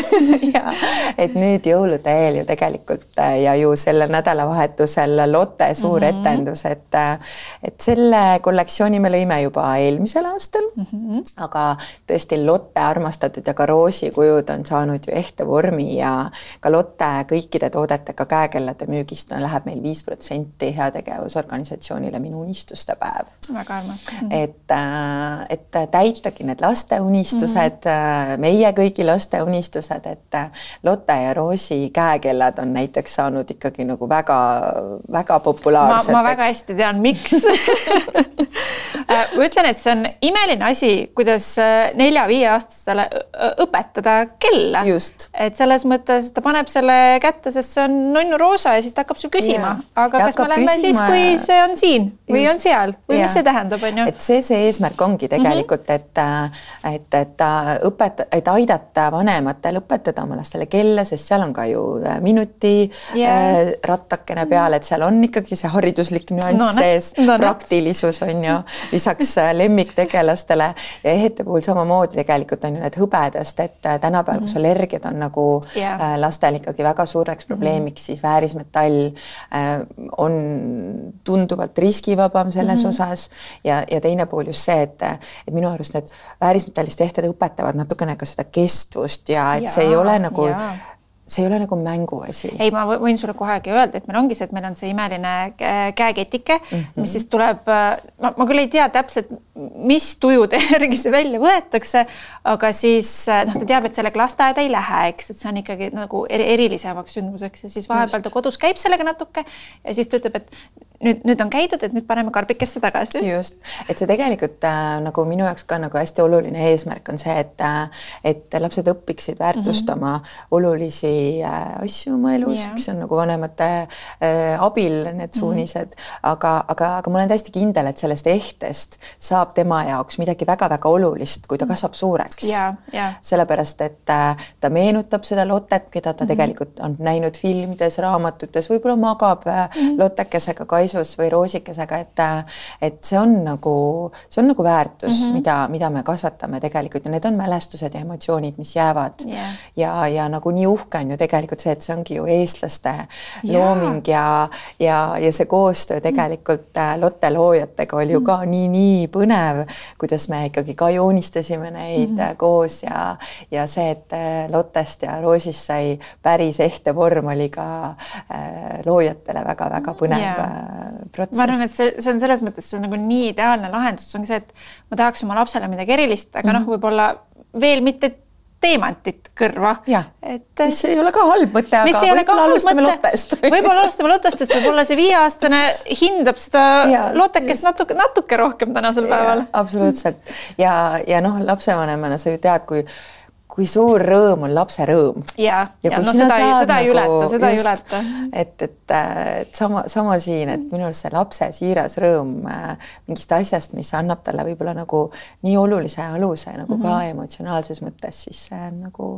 et nüüd jõulude eel ju tegelikult äh, ja ju sellel nädalavahetusel Lotte suur mm -hmm. etendus, et äh, et selle kollektsiooni me lõime juba eelmisel aastal mm, -hmm. aga tõesti Lotte armastatud ja ka roosikujud on saanud ju ehte vormi ja ka Lotte kõikide toodetega käekellade müügist no, läheb meil viis protsenti heategevusorganisatsioonile Minu unistuste päev. väga armas mm. -hmm. et, äh, et täitagi need laste unistused mm, -hmm. meie kõigi laste unistused, et Lotte ja Roosi käekellad on näiteks saanud ikkagi nagu väga-väga populaarsed. ma väga hästi tean, miks Äh, ma ütlen, et see on imeline asi, kuidas äh, nelja-viieaastasele õpetada kella. et selles mõttes ta paneb selle kätte, sest see on nunnu roosa ja siis ta hakkab sul küsima, aga ja kas me lähme siis, kui see on siin või just. on seal või ja. mis see tähendab, on ju. et see, see eesmärk ongi tegelikult mm, -hmm. et, et, et õpeta-, et aidata vanematel õpetada oma lastele kella, sest seal on ka ju minuti yeah. äh, rattakene peal, et seal on ikkagi see hariduslik nüanss no, sees no,, praktilisus on ju lisaks äh, lemmiktegelastele ja ehete puhul samamoodi tegelikult on ju need hõbedast, et äh, tänapäeval mm, -hmm. kus allergiad on nagu yeah. lastel ikkagi väga suureks probleemiks mm, -hmm. siis väärismetall on tunduvalt riskivabam selles mm -hmm. osas ja, ja teine pool just see, et, et minu arust need väärismetallist tehted õpetavad natukene ka seda kestvust ja et ja, see ei ole nagu ja see ei ole nagu mänguasi. ei, ma võin sulle kohegi öelda, et meil ongi see, et meil on see imeline käeketike mm, -hmm. mis siis tuleb, ma, ma küll ei tea täpselt, mis tujude järgi see välja võetakse, aga siis noh, ta teab, et sellega lasteaeda ei lähe, eks, et see on ikkagi nagu eri, erilisemaks sündmuseks ja siis vahepeal ta kodus käib sellega natuke ja siis ta ütleb, et nüüd, nüüd on käidud, et nüüd paneme karbikesse tagasi. just, et see tegelikult äh, nagu minu jaoks ka nagu hästi oluline eesmärk on see, et äh, et lapsed õpiksid väärtustama mm -hmm. olulisi äh, asju oma elus yeah., eks see on nagu vanemate äh, abil need mhm. suunised mm, -hmm. aga, aga, aga ma olen täiesti kindel, et sellest ehtest saab tema jaoks midagi väga-väga olulist, kui ta kasvab suureks yeah,. Yeah. sellepärast, et äh, ta meenutab seda Lottet, keda ta mm -hmm. tegelikult on näinud filmides, raamatutes, võib-olla magab mm -hmm. Lottekesega kaisus seisus või roosikesega, et et see on nagu, see on nagu väärtus mm, -hmm. mida, mida me kasvatame tegelikult ja need on mälestused ja emotsioonid, mis jäävad yeah. ja, ja nagu nii uhke on ju tegelikult see, et see ongi ju eestlaste yeah. looming ja, ja, ja see koostöö tegelikult mm. Lotte loojatega oli ju ka nii-nii põnev, kuidas me ikkagi ka joonistasime neid mm -hmm. koos ja, ja see, et äh, Lottest ja Roosist sai päris ehte vorm, oli ka äh, loojatele väga-väga põnev yeah protsess. ma arvan, et see, see on selles mõttes, see on nagu nii ideaalne lahendus, ongi see, et ma tahaks oma lapsele midagi erilist, aga mm -hmm. noh, mhm. võib-olla veel mitte teemantit kõrva. et mis ei ole ka halb mõte, aga võib-olla alustame lotest võib-olla alustame lotest, sest võib-olla see viieaastane hindab seda ja, lotekest natuke, natuke rohkem tänasel päeval. absoluutselt ja, ja noh, lapsevanemana sa ju tead, kui kui suur rõõm on lapse rõõm. ja, ja, ja no seda, ei, seda nagu, ei ületa, seda just, ei ületa. et, et, et sama, sama siin, et minu arust see lapse siiras rõõm äh, mingist asjast, mis annab talle võib-olla nagu nii olulise aluse nagu mm -hmm. ka mhm. emotsionaalses mõttes, siis see on nagu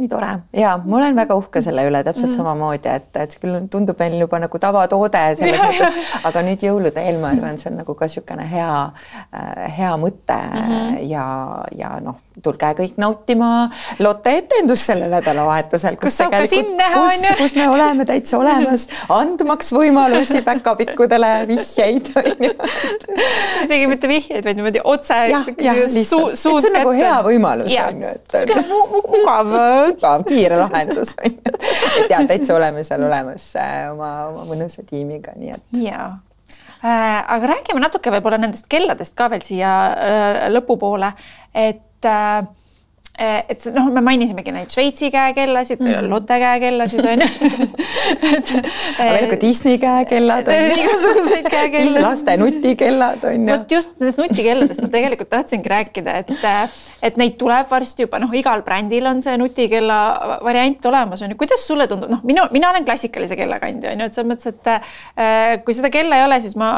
nii tore ja ma olen väga uhke selle üle täpselt mm. samamoodi, et, et küll tundub meil juba nagu tavatoode selles mõttes, aga nüüd jõulude eel ma arvan, see on nagu ka niisugune hea, äh, hea mõte mm -hmm. ja, ja noh, tulge kõik nautima Lotte etendust sellel nädalavahetusel, kus, kus on ju. kus me oleme täitsa olemas, andmaks võimalusi päkapikkudele, vihjeid isegi mitte vihjeid, vaid niimoodi otse. jah, jah, lihtsalt, et see on nagu hea võimalus on ju, et. mugav mugav, kiire lahendus on ju. et ja täitsa oleme seal olemas äh, oma, oma mõnusa tiimiga, nii et. ja aga räägime natuke võib-olla nendest kelladest ka veel siia lõpupoole, et Eh, et noh, me mainisimegi neid Šveitsi käekellasid mm., Lotte käekellasid on ju et veel ka Disney käekellad on igasuguseid käekellasid. laste nutikellad on ju. vot just nendest nutikelladest ma tegelikult tahtsingi rääkida, et, et neid tuleb varsti juba noh, igal brändil on see nutikella variant olemas on ju. kuidas sulle tundub, noh, minu, mina olen klassikalise kellakandja on ju, et selles mõttes, et äh, kui seda kella ei ole, siis ma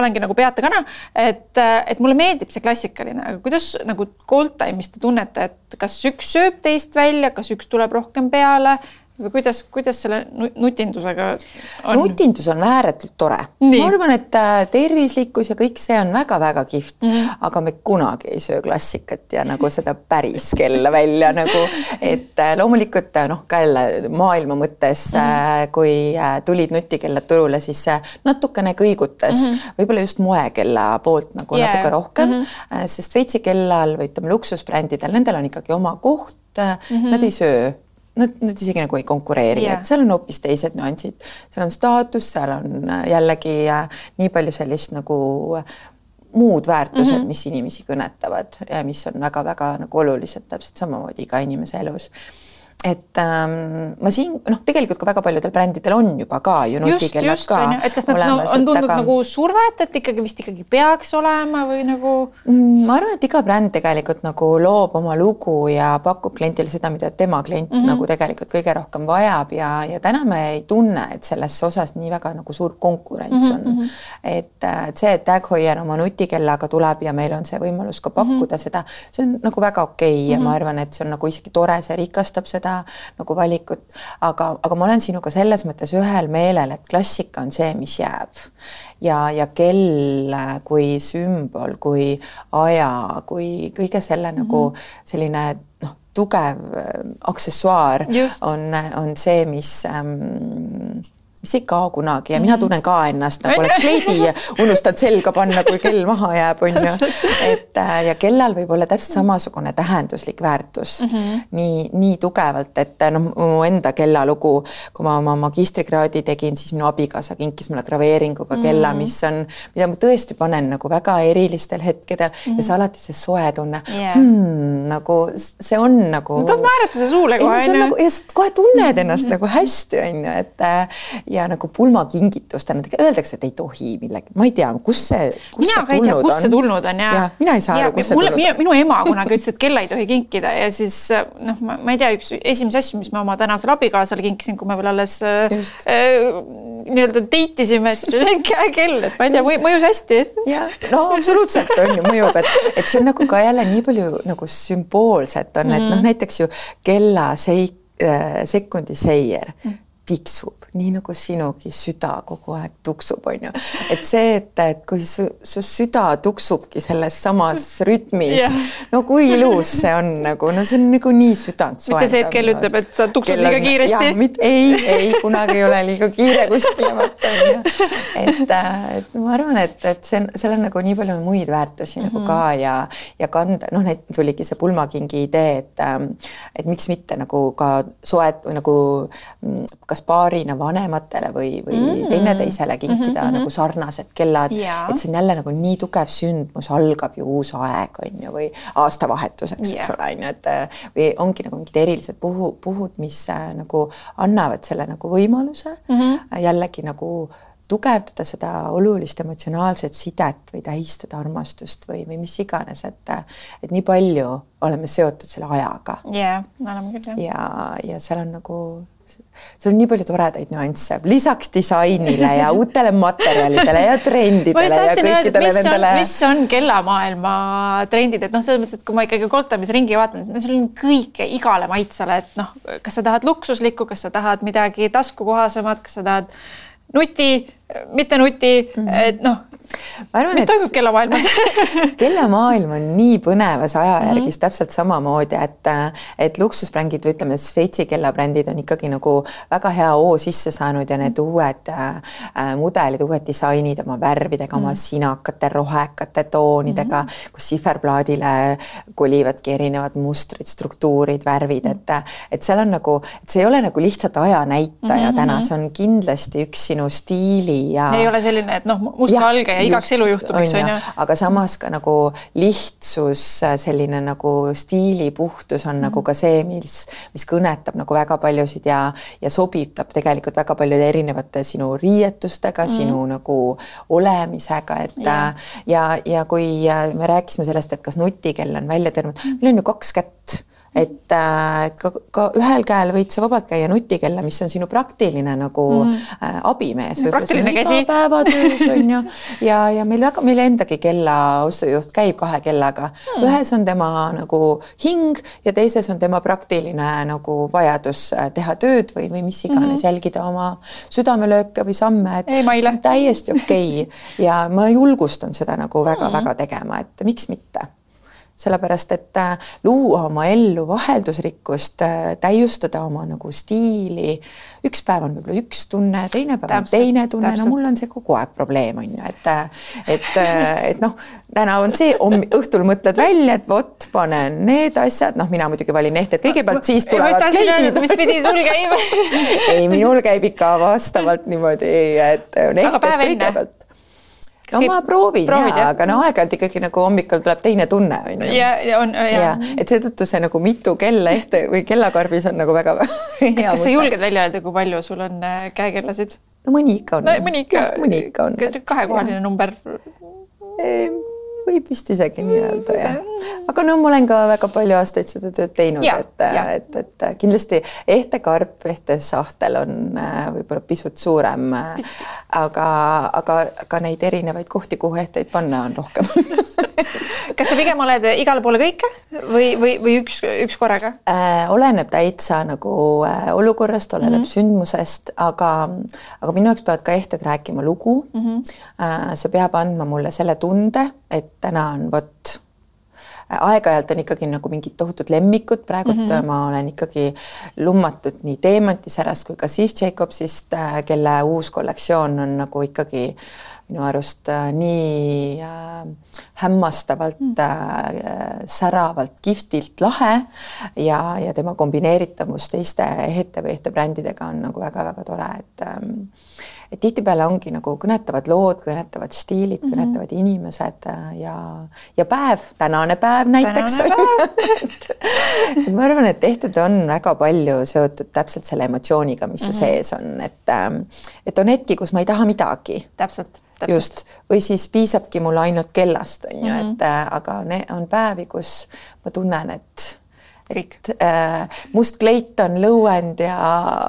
olengi nagu peata kana, et, et mulle meeldib see klassikaline, aga kuidas nagu Goldtime'is te tunnete, et et kas üks sööb teist välja, kas üks tuleb rohkem peale või kuidas, kuidas selle nutindusega on? nutindus on ääretult tore. ma arvan, et äh, tervislikkus ja kõik see on väga-väga kihvt mm, -hmm. aga me kunagi ei söö klassikat ja nagu seda päris kella välja nagu, et äh, loomulikult äh, noh, ka jälle maailma mõttes mm, -hmm. kui tulid nutikellad turule, siis natukene kõigutas mm -hmm. võib-olla just moekella poolt nagu yeah. natuke rohkem mm, -hmm. sest Šveitsi kellal või ütleme, luksusbrändidel, nendel on ikkagi oma koht mm, -hmm. nad ei söö nad, nad isegi nagu ei konkureeri yeah., et seal on hoopis teised nüansid, seal on staatus, seal on äh, jällegi äh, nii palju sellist nagu äh, muud väärtused mm, -hmm. mis inimesi kõnetavad ja mis on väga-väga nagu olulised täpselt samamoodi iga inimese elus et ähm, ma siin noh, tegelikult ka väga paljudel brändidel on juba ka ju nutikellad ka. et kas nad olemas, no, on tundnud aga... nagu survet, et ikkagi vist ikkagi peaks olema või nagu? Mm, ma arvan, et iga bränd tegelikult nagu loob oma lugu ja pakub kliendile seda, mida tema klient mm -hmm. nagu tegelikult kõige rohkem vajab ja, ja täna me ei tunne, et selles osas nii väga nagu suur konkurents on mm. -hmm. et, äh, et see, et Tag Heuer oma nutikellaga tuleb ja meil on see võimalus ka pakkuda mm -hmm. seda, see on nagu väga okei okay ja mm -hmm. ma arvan, et see on nagu isegi tore, see rikastab seda seda nagu valikut, aga, aga ma olen sinuga selles mõttes ühel meelel, et klassika on see, mis jääb. ja, ja kell kui sümbol, kui aja, kui kõige selle mm -hmm. nagu selline noh, tugev äh, aksessuaar on, on see, mis ähm, mis ei kao kunagi ja mina mhm. tunnen ka ennast nagu oleks kleidi unustanud selga panna, kui kell maha jääb, on ju. et äh, ja kellal võib olla täpselt samasugune tähenduslik väärtus mm -hmm. nii, nii tugevalt, et noh, mu enda kellalugu, kui ma oma magistrikraadi tegin, siis minu abikaasa kinkis mulle graveeringuga mm -hmm. kella, mis on, mida ma tõesti panen nagu väga erilistel hetkedel mm -hmm. ja see alati see soe tunne yeah. hmm,, nagu see on nagu. toob naeratuse suule kohe. Nagu, ja kohe tunned ennast mm -hmm. nagu hästi, on ju, et äh, ja nagu pulmakingitustena, öeldakse, et ei tohi millegi, ma ei tea, kus see, kus mina see tulnud tea, on. see tulnud on ja, ja. mina ei saa aru, kus see mulle, tulnud on. minu ema kunagi ütles, et kella ei tohi kinkida ja siis noh, ma ei tea, üks esimesi asju, mis ma oma tänasele abikaasale kinkisin, kui me veel alles äh, nii-öelda date isime, siis oli käekell, et ma ei tea, mõjus hästi. jah, no absoluutselt on ju, mõjub, et, et see on nagu ka jälle nii palju nagu sümboolset on mm, -hmm. et noh, näiteks ju kella seik äh,, sekundiseier mm tiksub, nii nagu sinugi süda kogu aeg tuksub, on ju. et see, et, et kui su, su süda tuksubki selles samas rütmis yeah., no kui ilus see on nagu, no see on nagu nii südant soojendav. mitte see, et kell ütleb, et sa tuksud liiga kiiresti. ei, ei kunagi ei ole liiga kiire kuskile mõtta, on ju. et, äh, et ma arvan, et, et see on, seal on nagu nii palju muid väärtusi mm -hmm. nagu ka mhm. ja, ja kanda, noh, need tuligi see pulmakingi idee, et, ähm, et miks mitte nagu ka soet- või nagu mm, kas paarina vanematele või, või mm -hmm. teineteisele kinkida mm -hmm. nagu sarnased kellad, et see on jälle nagu nii tugev sündmus, algab ju uus aeg, on ju, või aastavahetuseks, eks ole, on ju, et või ongi nagu mingid erilised puhu, puhud, mis äh, nagu annavad selle nagu võimaluse mm -hmm. jällegi nagu tugevdada seda olulist emotsionaalset sidet või tähistada armastust või, või mis iganes, et et nii palju oleme seotud selle ajaga. jah yeah,, oleme küll jah. ja, ja seal on nagu seal on nii palju toredaid nüansse, lisaks disainile ja uutele materjalidele ja trendidele ja kõikidele mis nendele. mis on kellamaailma trendid, et noh, selles mõttes, et kui ma ikkagi Goldtime'is ringi vaatan, no seal on kõike igale maitsele, et noh, kas sa tahad luksuslikku, kas sa tahad midagi taskukohasemat, kas sa tahad nuti, mitte nuti mm, -hmm. et noh, mis et... toimub kellamaailmas kellamaailm on nii põnevas ajajärgis mm -hmm. täpselt samamoodi, et, et luksusbrändid või ütleme, Šveitsi kellabrändid on ikkagi nagu väga hea hoo sisse saanud ja need uued äh, mudelid, uued disainid oma värvidega mm, -hmm. oma sinakate, rohekate toonidega mm, -hmm. kus siferplaadile kolivadki erinevad mustrid, struktuurid, värvid, et, et seal on nagu, et see ei ole nagu lihtsalt ajanäitaja mm -hmm. täna, see on kindlasti üks sinu stiili ja. ei ole selline, et noh, mustvalge ja, igaks elujuhtumiks on ju. aga samas ka nagu lihtsus, selline nagu stiilipuhtus on mm -hmm. nagu ka see, mis, mis kõnetab nagu väga paljusid ja, ja sobitab tegelikult väga paljude erinevate sinu riietustega mm, -hmm. sinu nagu olemisega, et yeah. ja, ja kui me rääkisime sellest, et kas nutikell on välja tõrjunud mm, -hmm. meil on ju kaks kätt et äh, ka, ka ühel käel võid sa vabalt käia nutikella, mis on sinu praktiline nagu mm. äh, abimees. praktiline käsi. päevatöös on ju ja, ja meil väga, meil endagi kellaostujuht käib kahe kellaga mm.. ühes on tema nagu hing ja teises on tema praktiline nagu vajadus äh, teha tööd või, või mis iganes mm, -hmm. jälgida oma südamelööke või samme, et Ei, see on täiesti okei okay. ja ma julgustan seda nagu väga-väga mm -hmm. tegema, et miks mitte sellepärast et äh, luua oma ellu vaheldusrikkust, äh, täiustada oma nagu stiili. üks päev on võib-olla üks tunne, teine päev täpselt, on teine tunne, no mul on see kogu aeg probleem on ju, et, äh, et, et noh, täna on see, õhtul mõtled välja, et vot panen need asjad, noh, mina muidugi valin ehted kõigepealt, siis tulevad kleidid. mis pidi sul käib ei, minul käib ikka vastavalt niimoodi, et on ehted kõigepealt no ma proovin Proovid, jaa, aga no aeg-ajalt ikkagi nagu hommikul tuleb teine tunne on ju. ja, ja on ja, ja. et seetõttu see nagu mitu kella ehte või kellakarbis on nagu väga hea. kas sa julged välja öelda, kui palju sul on äh, käekellasid? no mõni ikka on. no mõni ikka. mõni ikka on. kahekohaline number võib vist isegi nii öelda jah. aga no ma olen ka väga palju aastaid seda tööd teinud, et, et, et kindlasti ehtekarp, ehtesahtel on äh, võib-olla pisut suurem, äh, aga, aga, aga neid erinevaid kohti, kuhu ehteid panna, on rohkem kas sa pigem oled igale poole kõike või, või, või üks, üks korraga äh,? oleneb täitsa nagu äh, olukorrast, oleneb mm -hmm. sündmusest, aga, aga minu jaoks peavad ka ehted rääkima lugu mm. -hmm. Äh, see peab andma mulle selle tunde, et täna on vot aeg-ajalt on ikkagi nagu mingid tohutud lemmikud, praegu mm -hmm. ma olen ikkagi lummatud nii Teemantisärast kui ka Steve Jacobsist, äh, kelle uus kollektsioon on nagu ikkagi minu arust äh, nii äh, hämmastavalt mm. äh, säravalt, kihvtilt lahe ja, ja tema kombineeritavus teiste ehete või ehtebrändidega on nagu väga-väga tore, et ähm, et tihtipeale ongi nagu kõnetavad lood, kõnetavad stiilid mm, -hmm. kõnetavad inimesed äh, ja, ja päev, tänane päev näiteks. et ma arvan, et tehtud on väga palju seotud täpselt selle emotsiooniga, mis mm -hmm. su mhm. sees on, et ähm, et on hetki, kus ma ei taha midagi. täpselt just, või siis piisabki mul ainult kellast, on ju, et mhm. äh, aga on, on päevi, kus ma tunnen, et et äh, must kleit on lõuend ja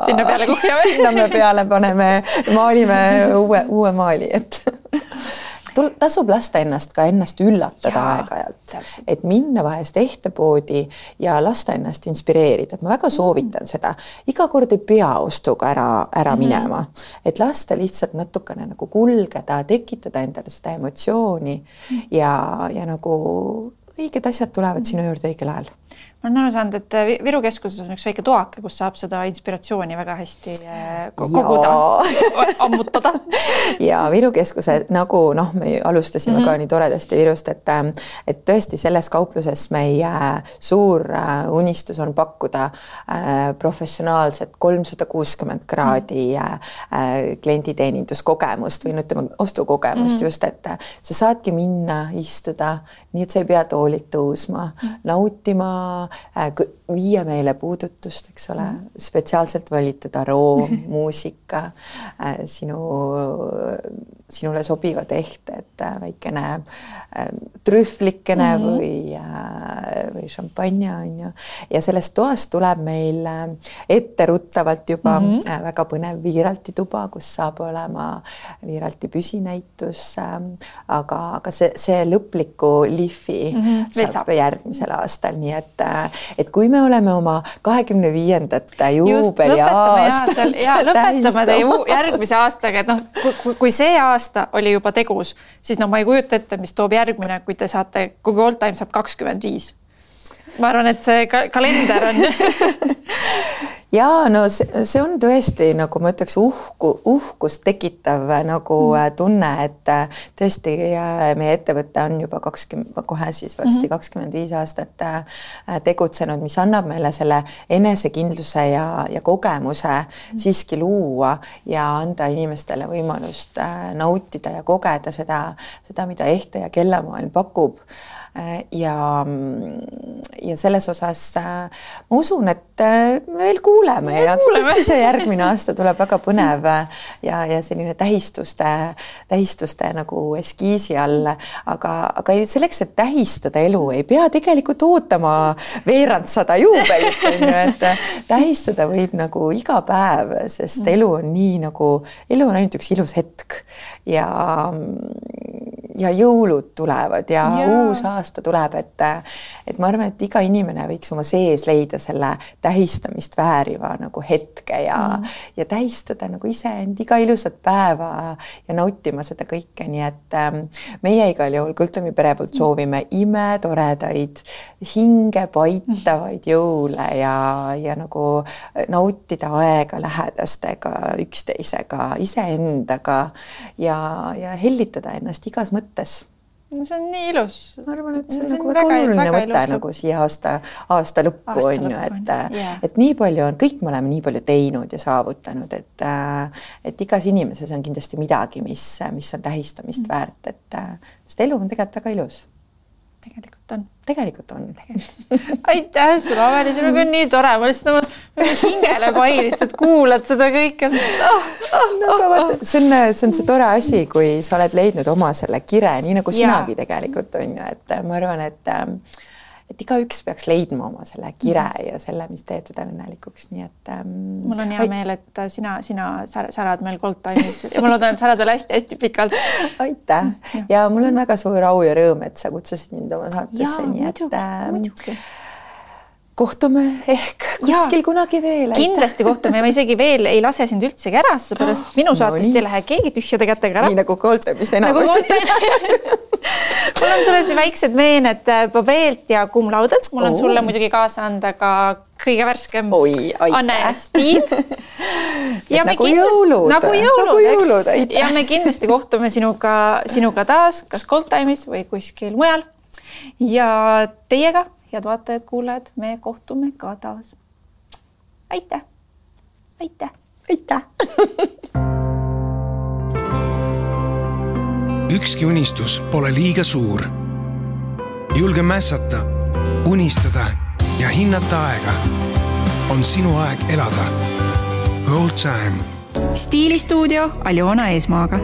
sinna peale kuhjame sinna me peale paneme, maalime uue, uue maali, et tasub lasta ennast ka ennast üllatada aeg-ajalt, et minna vahest ehtepoodi ja lasta ennast inspireerida, et ma väga soovitan mm. seda, iga kord ei pea ostuga ära, ära mm. minema, et lasta lihtsalt natukene nagu kulgeda, tekitada endale seda emotsiooni mm. ja, ja nagu õiged asjad tulevad mm. sinu juurde õigel ajal ma olen aru saanud, et äh, Viru keskuses on üks väike toake, kus saab seda inspiratsiooni väga hästi äh, koguda, ammutada. ja Viru keskuse nagu noh, me alustasime mm -hmm. ka nii toredasti Virust, et ähm, et tõesti selles kaupluses meie suur unistus on pakkuda professionaalset kolmsada kuuskümmend kraadi mm -hmm. klienditeeninduskogemust või no ütleme, ostukogemust mm -hmm. just, et sa saadki minna, istuda, nii et sa ei pea toolilt tõusma mm, -hmm. nautima viia meile puudutust, eks ole, spetsiaalselt valitud aroom, muusika, äh, sinu, sinule sobivad ehted, äh, väikene trühvlikene mm -hmm. või, või šampanja on ju. ja sellest toast tuleb meil etteruttavalt juba mm -hmm. väga põnev Viiralti tuba, kus saab olema Viiralti püsinäitus. aga, aga see, see lõpliku lihvi mm -hmm. saab, saab järgmisel aastal, nii et, et kui me oleme oma kahekümne viiendat juubeliaastat. ja lõpetame teie järgmise aastaga, et noh, kui see aasta aasta oli juba tegus, siis no ma ei kujuta ette, mis toob järgmine, kui te saate, kui Gold Time saab kakskümmend viis. ma arvan, et see ka kalender on ja no see, see on tõesti nagu ma ütleks uhku, uhkust tekitav nagu mm. Äh, tunne, et äh, tõesti äh, meie ettevõte on juba kakskümmend, kohe siis varsti mhm. kakskümmend viis aastat tegutsenud, mis annab meile selle enesekindluse ja, ja kogemuse mm. siiski luua ja anda inimestele võimalust nautida ja kogeda seda, seda, mida ehte ja kellamaailm pakub ja, ja selles osas ma usun, et me veel kuuleme kuuleme. ja kindlasti see järgmine aasta tuleb väga põnev ja, ja selline tähistuste, tähistuste nagu eskiisi all, aga, aga selleks, et tähistada elu, ei pea tegelikult ootama veerandsada juubelit, on ju, et tähistada võib nagu iga päev, sest elu on nii nagu, elu on ainult üks ilus hetk. Ja ja jõulud tulevad ja, ja uus aasta tuleb, et et ma arvan, et iga inimene võiks oma sees leida selle tähistamist vääriva nagu hetke ja mm. ja tähistada nagu iseend iga ilusat päeva ja nautima seda kõike, nii et ähm, meie igal juhul Kultumi pere poolt soovime imetoredaid, hinge paitavaid jõule ja, ja nagu nautida aega lähedastega, üksteisega, iseendaga ja, ja hellitada ennast igas mõttes no see on nii ilus. ma arvan, et see on nagu väga oluline mõte nagu siia aasta, aasta lõppu on ju, et yeah., et nii palju on, kõik me oleme nii palju teinud ja saavutanud, et et igas inimeses on kindlasti midagi, mis, mis on tähistamist mm. väärt, et sest elu on tegelikult väga ilus tegelikult on. tegelikult on. aitäh sulle, Aveli, sinuga on nii tore, ma lihtsalt oma hingele pai lihtsalt kuulad seda kõike oh,. Oh, no vaata, see on, see on see tore asi, kui sa oled leidnud oma selle kire, nii nagu sinagi ja. tegelikult on ju, et ma arvan, et äh, et igaüks peaks leidma oma selle kire mhm. ja selle, mis teeb teda õnnelikuks, nii et ähm,. mul on hea ait... meel, et äh, sina, sina särad meil Gold Time'is ja ma loodan, et särad veel hästi-hästi pikalt. aitäh ja. ja mul on väga suur au ja rõõm, et sa kutsusid mind oma saatesse, nii et äh, kohtume ehk kuskil ja, kunagi veel. kindlasti kohtume ma isegi veel ei lase sind üldsegi ära, seepärast minu saatest no, ei lähe keegi tühjade kätega ära. nii nagu Gold Time'ist enamasti nagu mul on sulle siin väiksed meened Babelt ja Cum Laudet, mul on oh. sulle muidugi kaasa anda ka kõige värskem Oi, Anne ja Stiiv. ja nagu kindlasti, jõulud. nagu jõulud, nagu jõulud, eks. ja me kindlasti kohtume sinuga, sinuga taas, kas Gold Time'is või kuskil mujal. ja teiega, head vaatajad-kuulajad, me kohtume ka taas. aitäh, aitäh. aitäh ükski unistus pole liiga suur. julge mässata, unistada ja hinnata aega. on sinu aeg elada. Gold Time. stiilistuudio Aljona Eesmaaga